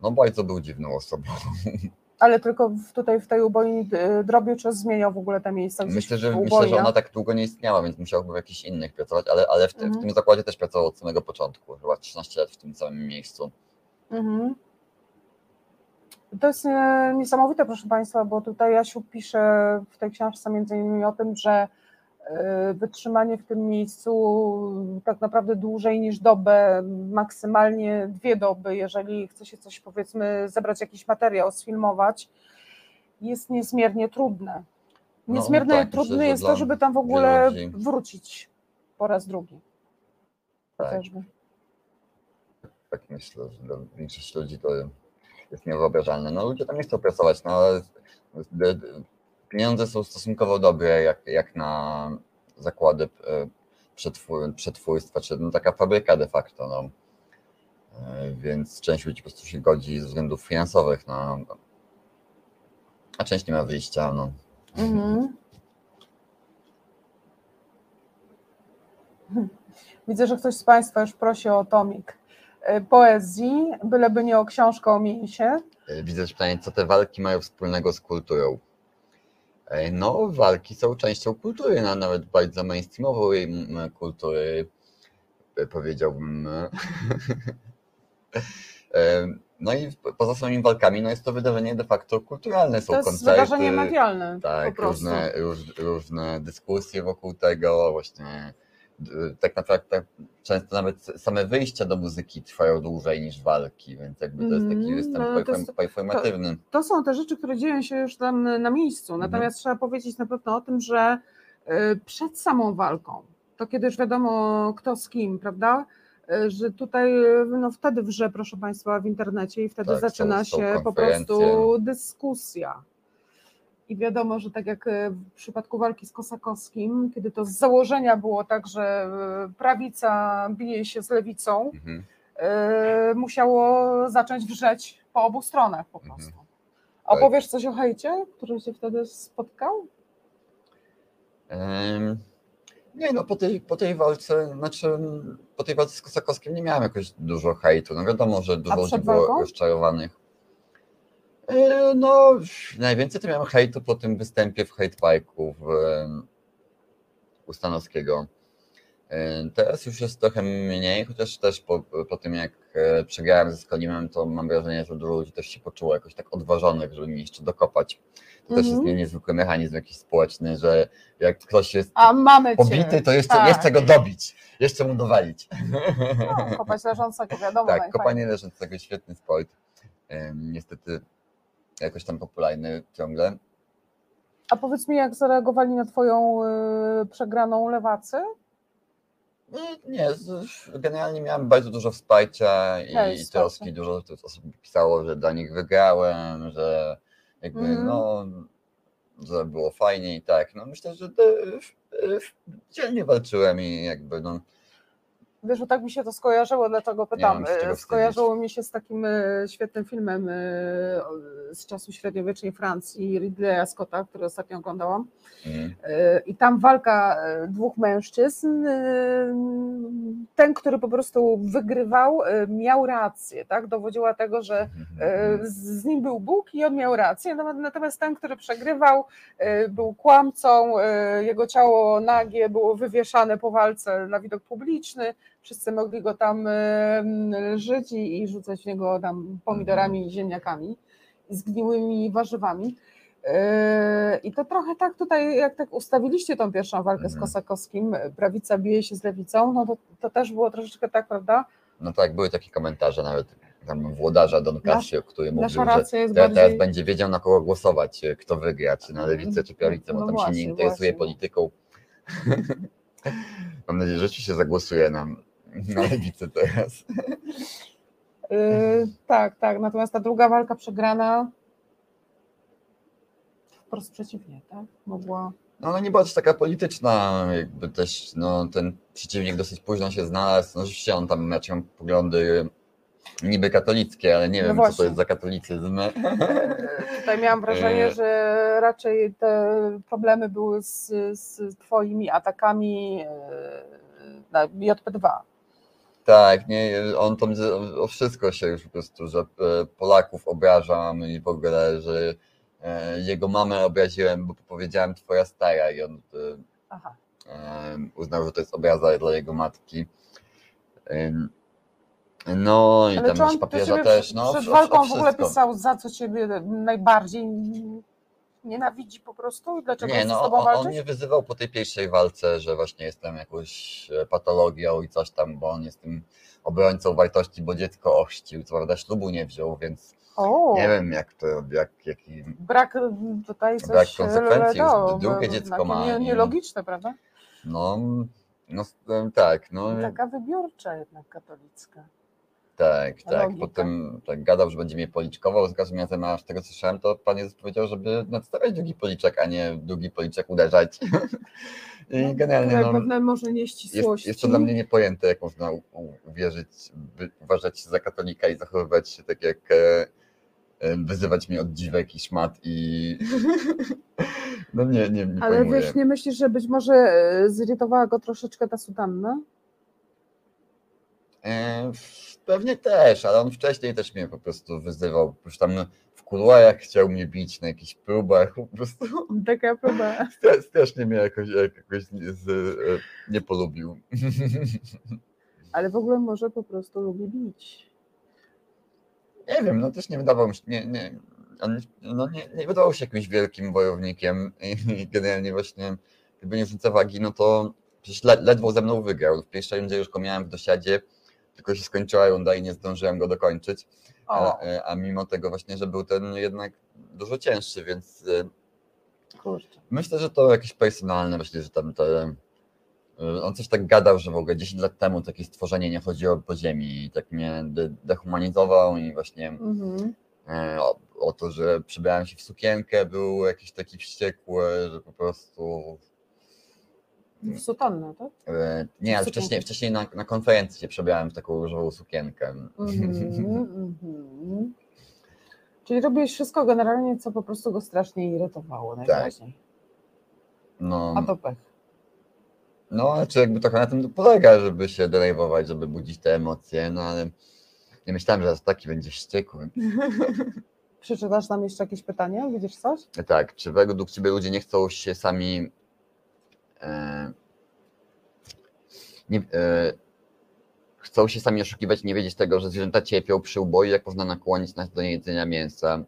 No bardzo był dziwną osobą. Ale tylko w, tutaj w tej ubojni y, drobiu czy zmieniał w ogóle te miejsca Myślę, w że, myślę, że ona tak długo nie istniała, więc musiałby w jakichś innych pracować, ale, ale w, tym- w Mhm. tym zakładzie też pracował od samego początku, chyba 13 lat w tym samym miejscu. Mhm. To jest e, niesamowite, proszę Państwa, bo tutaj Jasiu pisze w tej książce między innymi o tym, że wytrzymanie w tym miejscu tak naprawdę dłużej niż dobę, maksymalnie dwie doby, jeżeli chce się coś powiedzmy zebrać jakiś materiał, sfilmować, jest niezmiernie trudne. No, Niezmiernie tak, trudne myślę, jest to, żeby tam w ogóle wrócić po raz drugi. Tak. Chociażby. Tak myślę, że dla większości ludzi to jest niewyobrażalne. No ludzie tam nie chcą pracować, no ale pieniądze są stosunkowo dobre jak, jak na zakłady e, przetwór, przetwórstwa, czy no, taka fabryka de facto. No. E, Więc część ludzi po prostu się godzi ze względów finansowych, no. a część nie ma wyjścia. No. Mhm. Widzę, że ktoś z Państwa już prosi o tomik y, poezji, byleby nie o książkę o mięsie. E, Widzę też pytanie, co te walki mają wspólnego z kulturą? E, No, walki są częścią kultury, no, nawet bardzo mainstreamowej kultury, e, powiedziałbym. E, No i poza samymi walkami, no jest to wydarzenie de facto kulturalne, są To jest koncerty. wydarzenie medialne po Tak, prostu. różne, róż, różne dyskusje wokół tego, właśnie tak naprawdę często nawet same wyjścia do muzyki trwają dłużej niż walki, więc jakby to jest taki występ no, to perform- jest- performatywny. To są te rzeczy, które dzieją się już tam na miejscu. Mhm. Natomiast trzeba powiedzieć na pewno o tym, że y, przed samą walką, to kiedy już wiadomo kto z kim, prawda? Y, Że tutaj y, no wtedy wrze, proszę Państwa, w internecie i wtedy Tak, zaczyna są- są się po prostu dyskusja. I wiadomo, że tak jak y, w przypadku walki z Kosakowskim, kiedy to z założenia było tak, że y, prawica bije się z lewicą, Mhm. y, musiało zacząć wrzeć po obu stronach po Mhm. prostu. Tak. Opowiesz coś o hejcie, który się wtedy spotkał? Em, Nie no, po tej, po tej walce, znaczy po tej walce z Kosakowskim nie miałem jakoś dużo hejtu. No wiadomo, że dużo ludzi było rozczarowanych. E, No, najwięcej to miałem hejtu po tym występie w Hate Parku w, em, u Stanowskiego. E, Teraz już jest trochę mniej, chociaż też po, po tym jak e, przegrałem ze Skolimem, to mam wrażenie, że dużo ludzi też się poczuło jakoś tak odważonych, żeby mi jeszcze dokopać. To też jest Mhm. nie- niezwykły mechanizm jakiś społeczny, że jak ktoś jest mamy cię. pobity, to jeszcze tak. chce go dobić, jeszcze mu dowalić. No, kopać leżącego, wiadomo. tak, najfajniej. kopanie leżącego, świetny sport. Niestety jakoś tam popularny ciągle. A powiedz mi, jak zareagowali na twoją y, przegraną lewacy? No, Nie, generalnie miałem bardzo dużo wsparcia i wsparcie. troski. Dużo osób pisało, że dla nich wygrałem, że jakby Mhm. no, że było fajnie i tak. No myślę, że dzielnie walczyłem i jakby no, Wiesz, że tak mi się to skojarzyło, dlatego pytam. E. Skojarzyło mi się z takim e, świetnym filmem e, z czasu średniowiecznej Francji, Ridleya Scotta, który ostatnio oglądałam. mm, E, I tam walka dwóch mężczyzn. Ten, który po prostu wygrywał, miał rację, tak? Dowodziła tego, że e, z nim był Bóg i on miał rację. Natomiast- ten, który przegrywał, był kłamcą, jego ciało nagie było wywieszane po walce na widok publiczny. Wszyscy mogli go tam e, żyć i, i rzucać w niego tam pomidorami i ziemniakami i zgniłymi warzywami. Yy, I to trochę tak tutaj, jak tak ustawiliście tą pierwszą walkę z Mhm. Kosakowskim, prawica bije się z lewicą, no to, to też było troszeczkę tak, prawda? no tak, były takie komentarze nawet tam włodarza Don Casio, który mówił, że teraz, teraz bardziej... będzie wiedział na kogo głosować, kto wygra, czy na lewicę, czy prawicę, bo No tam się nie właśnie, interesuje właśnie. polityką. Mam nadzieję, że rzeczywiście zagłosuje na, na lewicę teraz. Yy, tak, tak. Natomiast ta druga walka przegrana wprost przeciwnie, tak? Mogła. No ale nie była też taka polityczna, jakby też no, ten przeciwnik dosyć późno się znalazł. No rzeczywiście on tam miał poglądy niby katolickie, ale nie No wiem co właśnie. to jest za katolicyzm. Tutaj miałam wrażenie, Yy. że raczej te problemy były z, z Twoimi atakami yy, na JP2. Tak, nie, on tam o wszystko się już po prostu, że e, Polaków obrażam i w ogóle, że e, jego mamę obraziłem, bo powiedziałem twoja stara i on e, Aha. uznał, że to jest obraza dla jego matki. No i Ale tam do papieża też, no przed walką w ogóle pisał, za co ciebie najbardziej nienawidzi po prostu i dlaczego Nie, no on, on mnie wyzywał po tej pierwszej walce, że właśnie jestem jakąś e, patologią i coś tam, bo on jest tym obrońcą wartości, bo dziecko ochrzcił, co prawda ślubu nie wziął, więc O, nie wiem jak to, jak, jaki brak mm, tutaj coś Brak konsekwencji, no, już drugie no, dziecko ma Nie, nielogiczne, prawda? No, no e, tak, no Taka wybiórcza jednak katolicka. Tak, tak. logika. Potem tak gadał, że będzie mnie policzkował, za każdym razem, a z tego co słyszałem, to pan Jezus powiedział, żeby nadstawiać drugi policzek, a nie drugi policzek uderzać. I generalnie Tutaj no, pewne może jest, nieścisłości. jest to dla mnie niepojęte, jak można uwierzyć, uważać się za katolika i zachowywać się tak jak e, e, wyzywać mnie od dziwek i szmat i no nie, nie, nie Ale pojmuję. wiesz, nie myślisz, że być może e, zirytowała go troszeczkę ta sutanna? E, Pewnie też, ale on wcześniej też mnie po prostu wyzywał. Już tam w kuluarach chciał mnie bić na jakichś próbach. Po prostu Taka próba. stra- strasznie mnie jakoś, jakoś z, nie polubił. Ale w ogóle może po prostu lubi bić. Nie wiem, no też nie wydawał mi się, nie, nie, on no nie, nie wydawał się jakimś wielkim wojownikiem i generalnie właśnie gdyby nie rzucę wagi, no to przecież le, ledwo ze mną wygrał. W pierwszej rundzie już go miałem w dosiadzie, tylko się skończyła runda i nie zdążyłem go dokończyć. A, e, a mimo tego właśnie, że był ten jednak dużo cięższy, więc e, kurczę. myślę, że to jakieś personalne, myślę, że tam te, e, on coś tak gadał, że w ogóle 10 lat temu takie stworzenie nie chodziło po ziemi i tak mnie de, dehumanizował i właśnie Mhm. e, o, o to, że przebrałem się w sukienkę, był jakiś taki wściekły, że po prostu W sutannę, tak? e, nie, ale wcześniej, wcześniej na, na konferencji się przebrałem w taką różową sukienkę. Mhm, mhm. Czyli robiłeś wszystko generalnie, co po prostu go strasznie irytowało najwyraźniej. No, A to pech. No, ale czy jakby trochę na tym polega, żeby się denerwować, żeby budzić te emocje, no ale nie myślałem, że aż taki będzie wściekły. Przeczytasz nam jeszcze jakieś pytania? Widzisz coś? Tak, czy według Ciebie ludzie nie chcą się sami nie, e, chcą się sami oszukiwać, nie wiedzieć tego, że zwierzęta cierpią przy uboju, jak można nakłonić nas do jedzenia mięsa.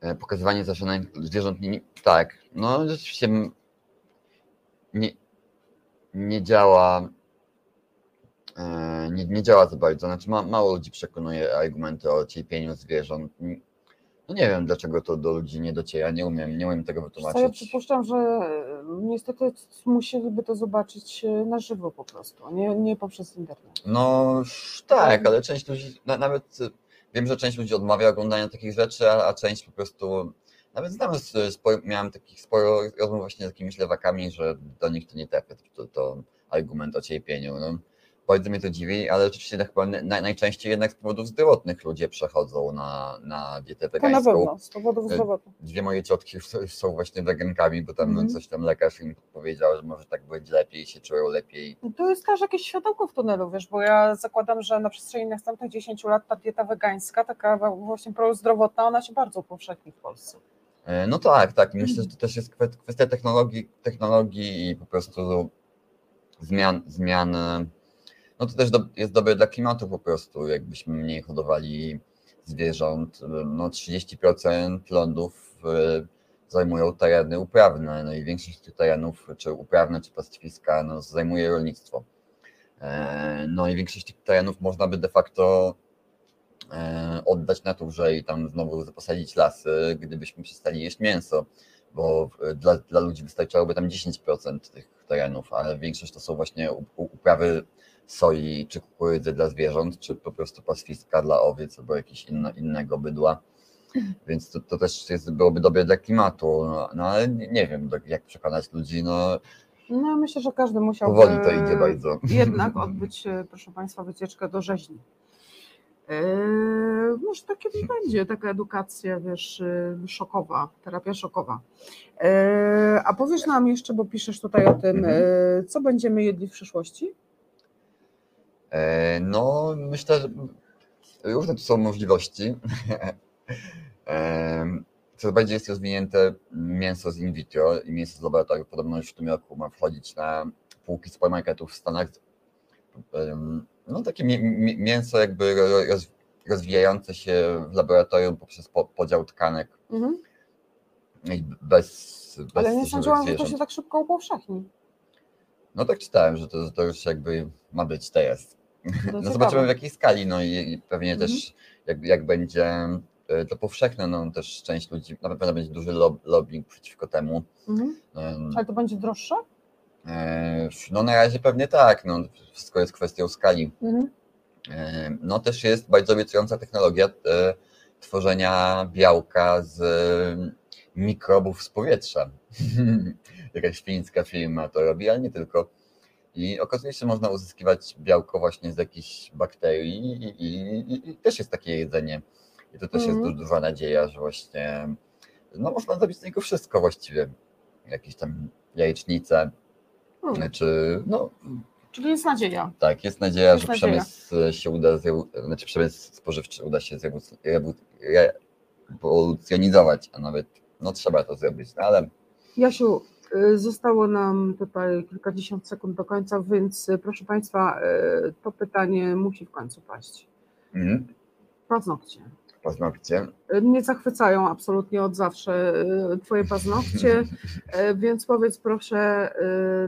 E, pokazywanie zaczynań zwierząt, nie, tak, no rzeczywiście nie, nie działa e, nie, nie działa za bardzo, znaczy ma, mało ludzi przekonuje argumenty o cierpieniu zwierząt. No nie wiem, dlaczego to do ludzi nie dociera, nie umiem, nie umiem tego Co, ja wytłumaczyć. przypuszczam, że e, niestety musieliby to zobaczyć e, na żywo po prostu, a nie, nie poprzez internet. No tak, ale część ludzi, na, nawet y, wiem, że część ludzi odmawia oglądania takich rzeczy, a, a część po prostu, nawet znam, sporo, miałem takich sporo rozmów właśnie z takimi ślewakami, że do nich to nie trafia, to, to argument o cierpieniu. No. Bardzo mnie to dziwi, ale rzeczywiście chyba na, najczęściej jednak z powodów zdrowotnych ludzie przechodzą na, na dietę To na wegańską. pewno, z powodów E, zdrowotnych. Dwie moje ciotki są- właśnie wegankami, bo tam Mhm. coś tam lekarz im powiedział, że może tak będzie lepiej, się czują lepiej. No To jest też jakieś światełko w tunelu, wiesz, bo ja zakładam, że na przestrzeni następnych 10 lat ta dieta wegańska, taka właśnie prozdrowotna, ona się bardzo upowszechni w Polsce. E, No tak, tak. I Myślę, że to też jest kwe- kwestia technologii, technologii i po prostu zmian, zmian. No to też do, jest dobre dla klimatu po prostu, jakbyśmy mniej hodowali zwierząt. No 30% lądów e, zajmują tereny uprawne, no i większość tych terenów, czy uprawne, czy pastwiska, no zajmuje rolnictwo. E, No i większość tych terenów można by de facto e, oddać naturze i tam znowu posadzić lasy, gdybyśmy przestali jeść mięso, bo dla, dla ludzi wystarczałoby tam 10% tych terenów, ale większość to są właśnie uprawy soi czy kukurydzy dla zwierząt, czy po prostu pastwiska dla owiec albo jakiegoś inno, innego bydła. Więc to, to też jest, byłoby dobre dla klimatu, no, no ale nie, nie wiem tak jak przekonać ludzi, no No myślę, że każdy musiał powoli to idzie bardzo. jednak odbyć, e, proszę Państwa, wycieczkę do rzeźni. E, Może tak kiedyś będzie taka edukacja, wiesz, e, szokowa, terapia szokowa. E, A powiesz nam jeszcze, bo piszesz tutaj o tym, e, co będziemy jedli w przyszłości? E, No, myślę, że różne tu są możliwości. Em, Coraz bardziej jest rozwinięte mięso z in vitro i mięso z laboratoriów. Podobno już w tym roku ma wchodzić na półki supermarketów w Stanach. Em, No, takie mi- mi- mięso jakby ro- roz- rozwijające się w laboratorium poprzez po- podział tkanek Mhm. i bez, bez Ale nie sądziłam, że to się tak szybko upowszechni. No tak czytałem, że to, że to już jakby ma być teraz. To No ciekawe. zobaczymy w jakiej skali, no i, pewnie Mhm. też jak, jak będzie e, to powszechne, no też część ludzi, na pewno będzie duży lob, lobbying przeciwko temu. Mhm. Em, Ale to będzie droższe? e, No na razie pewnie tak, no wszystko jest kwestią skali. Mhm. E, No też jest bardzo obiecująca technologia e, tworzenia białka z mikrobów z powietrza. Jakaś fińska firma to robi, ale nie tylko. I okazuje się, że można uzyskiwać białko właśnie z jakichś bakterii i, i, i, też jest takie jedzenie. I to też Mhm. jest du- duża nadzieja, że właśnie no można zrobić z niego wszystko właściwie. Jakieś tam jajecznice, Hmm. czy no Czyli jest nadzieja. tak, jest nadzieja, Jest że nadzieja. przemysł się uda, znaczy przemysł spożywczy uda się rewolucjonizować, a nawet no trzeba to zrobić, no ale Jasiu, zostało nam tutaj kilkadziesiąt sekund do końca, więc y, proszę Państwa, y, to pytanie musi w końcu paść. mm, Paznokcie. paznokcie. Mnie zachwycają absolutnie od zawsze Twoje paznokcie, więc powiedz proszę,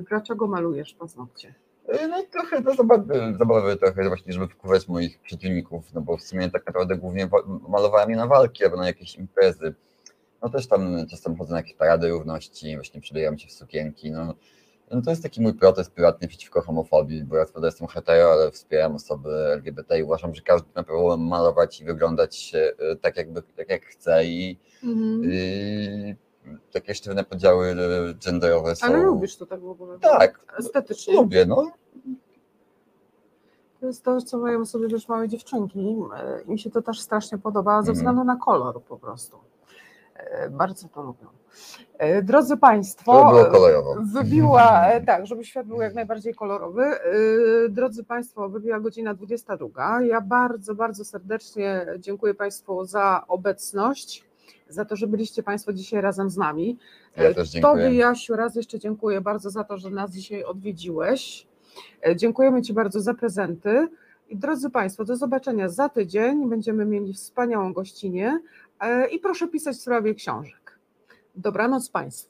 dlaczego malujesz paznokcie? E, No trochę to zabawy, zabawy trochę właśnie, żeby wkuwać moich przeciwników, no bo w sumie tak naprawdę głównie wa- malowałem je na walki albo na jakieś imprezy. No też tam czasem chodzę na jakieś parady równości, właśnie przybieram się w sukienki, no. No to jest taki mój protest prywatny przeciwko homofobii, bo ja prawda jestem hetero, ale wspieram osoby LGBT i uważam, że każdy ma prawo malować i wyglądać e, tak, jakby, tak jak chce i i takie sztywne podziały e, genderowe są... Ale lubisz to tak w ogóle? Tak, Estetycznie. lubię, no. To jest to, co mają sobie też małe dziewczynki. Im się to też strasznie podoba, ze Mhm. względu na kolor po prostu. E, Bardzo to lubią. E, Drodzy Państwo, wybiła, e, tak, żeby świat był jak najbardziej kolorowy. Drodzy Państwo, wybiła godzina 22. Ja bardzo, bardzo serdecznie dziękuję Państwu za obecność, za to, że byliście Państwo dzisiaj razem z nami. Ja też dziękuję. Tobie, Jasiu, raz jeszcze dziękuję bardzo za to, że nas dzisiaj odwiedziłeś. Dziękujemy Ci bardzo za prezenty. I drodzy Państwo, do zobaczenia za tydzień. Będziemy mieli wspaniałą gościnę. E, I proszę pisać w sprawie książek. Dobranoc Państwu.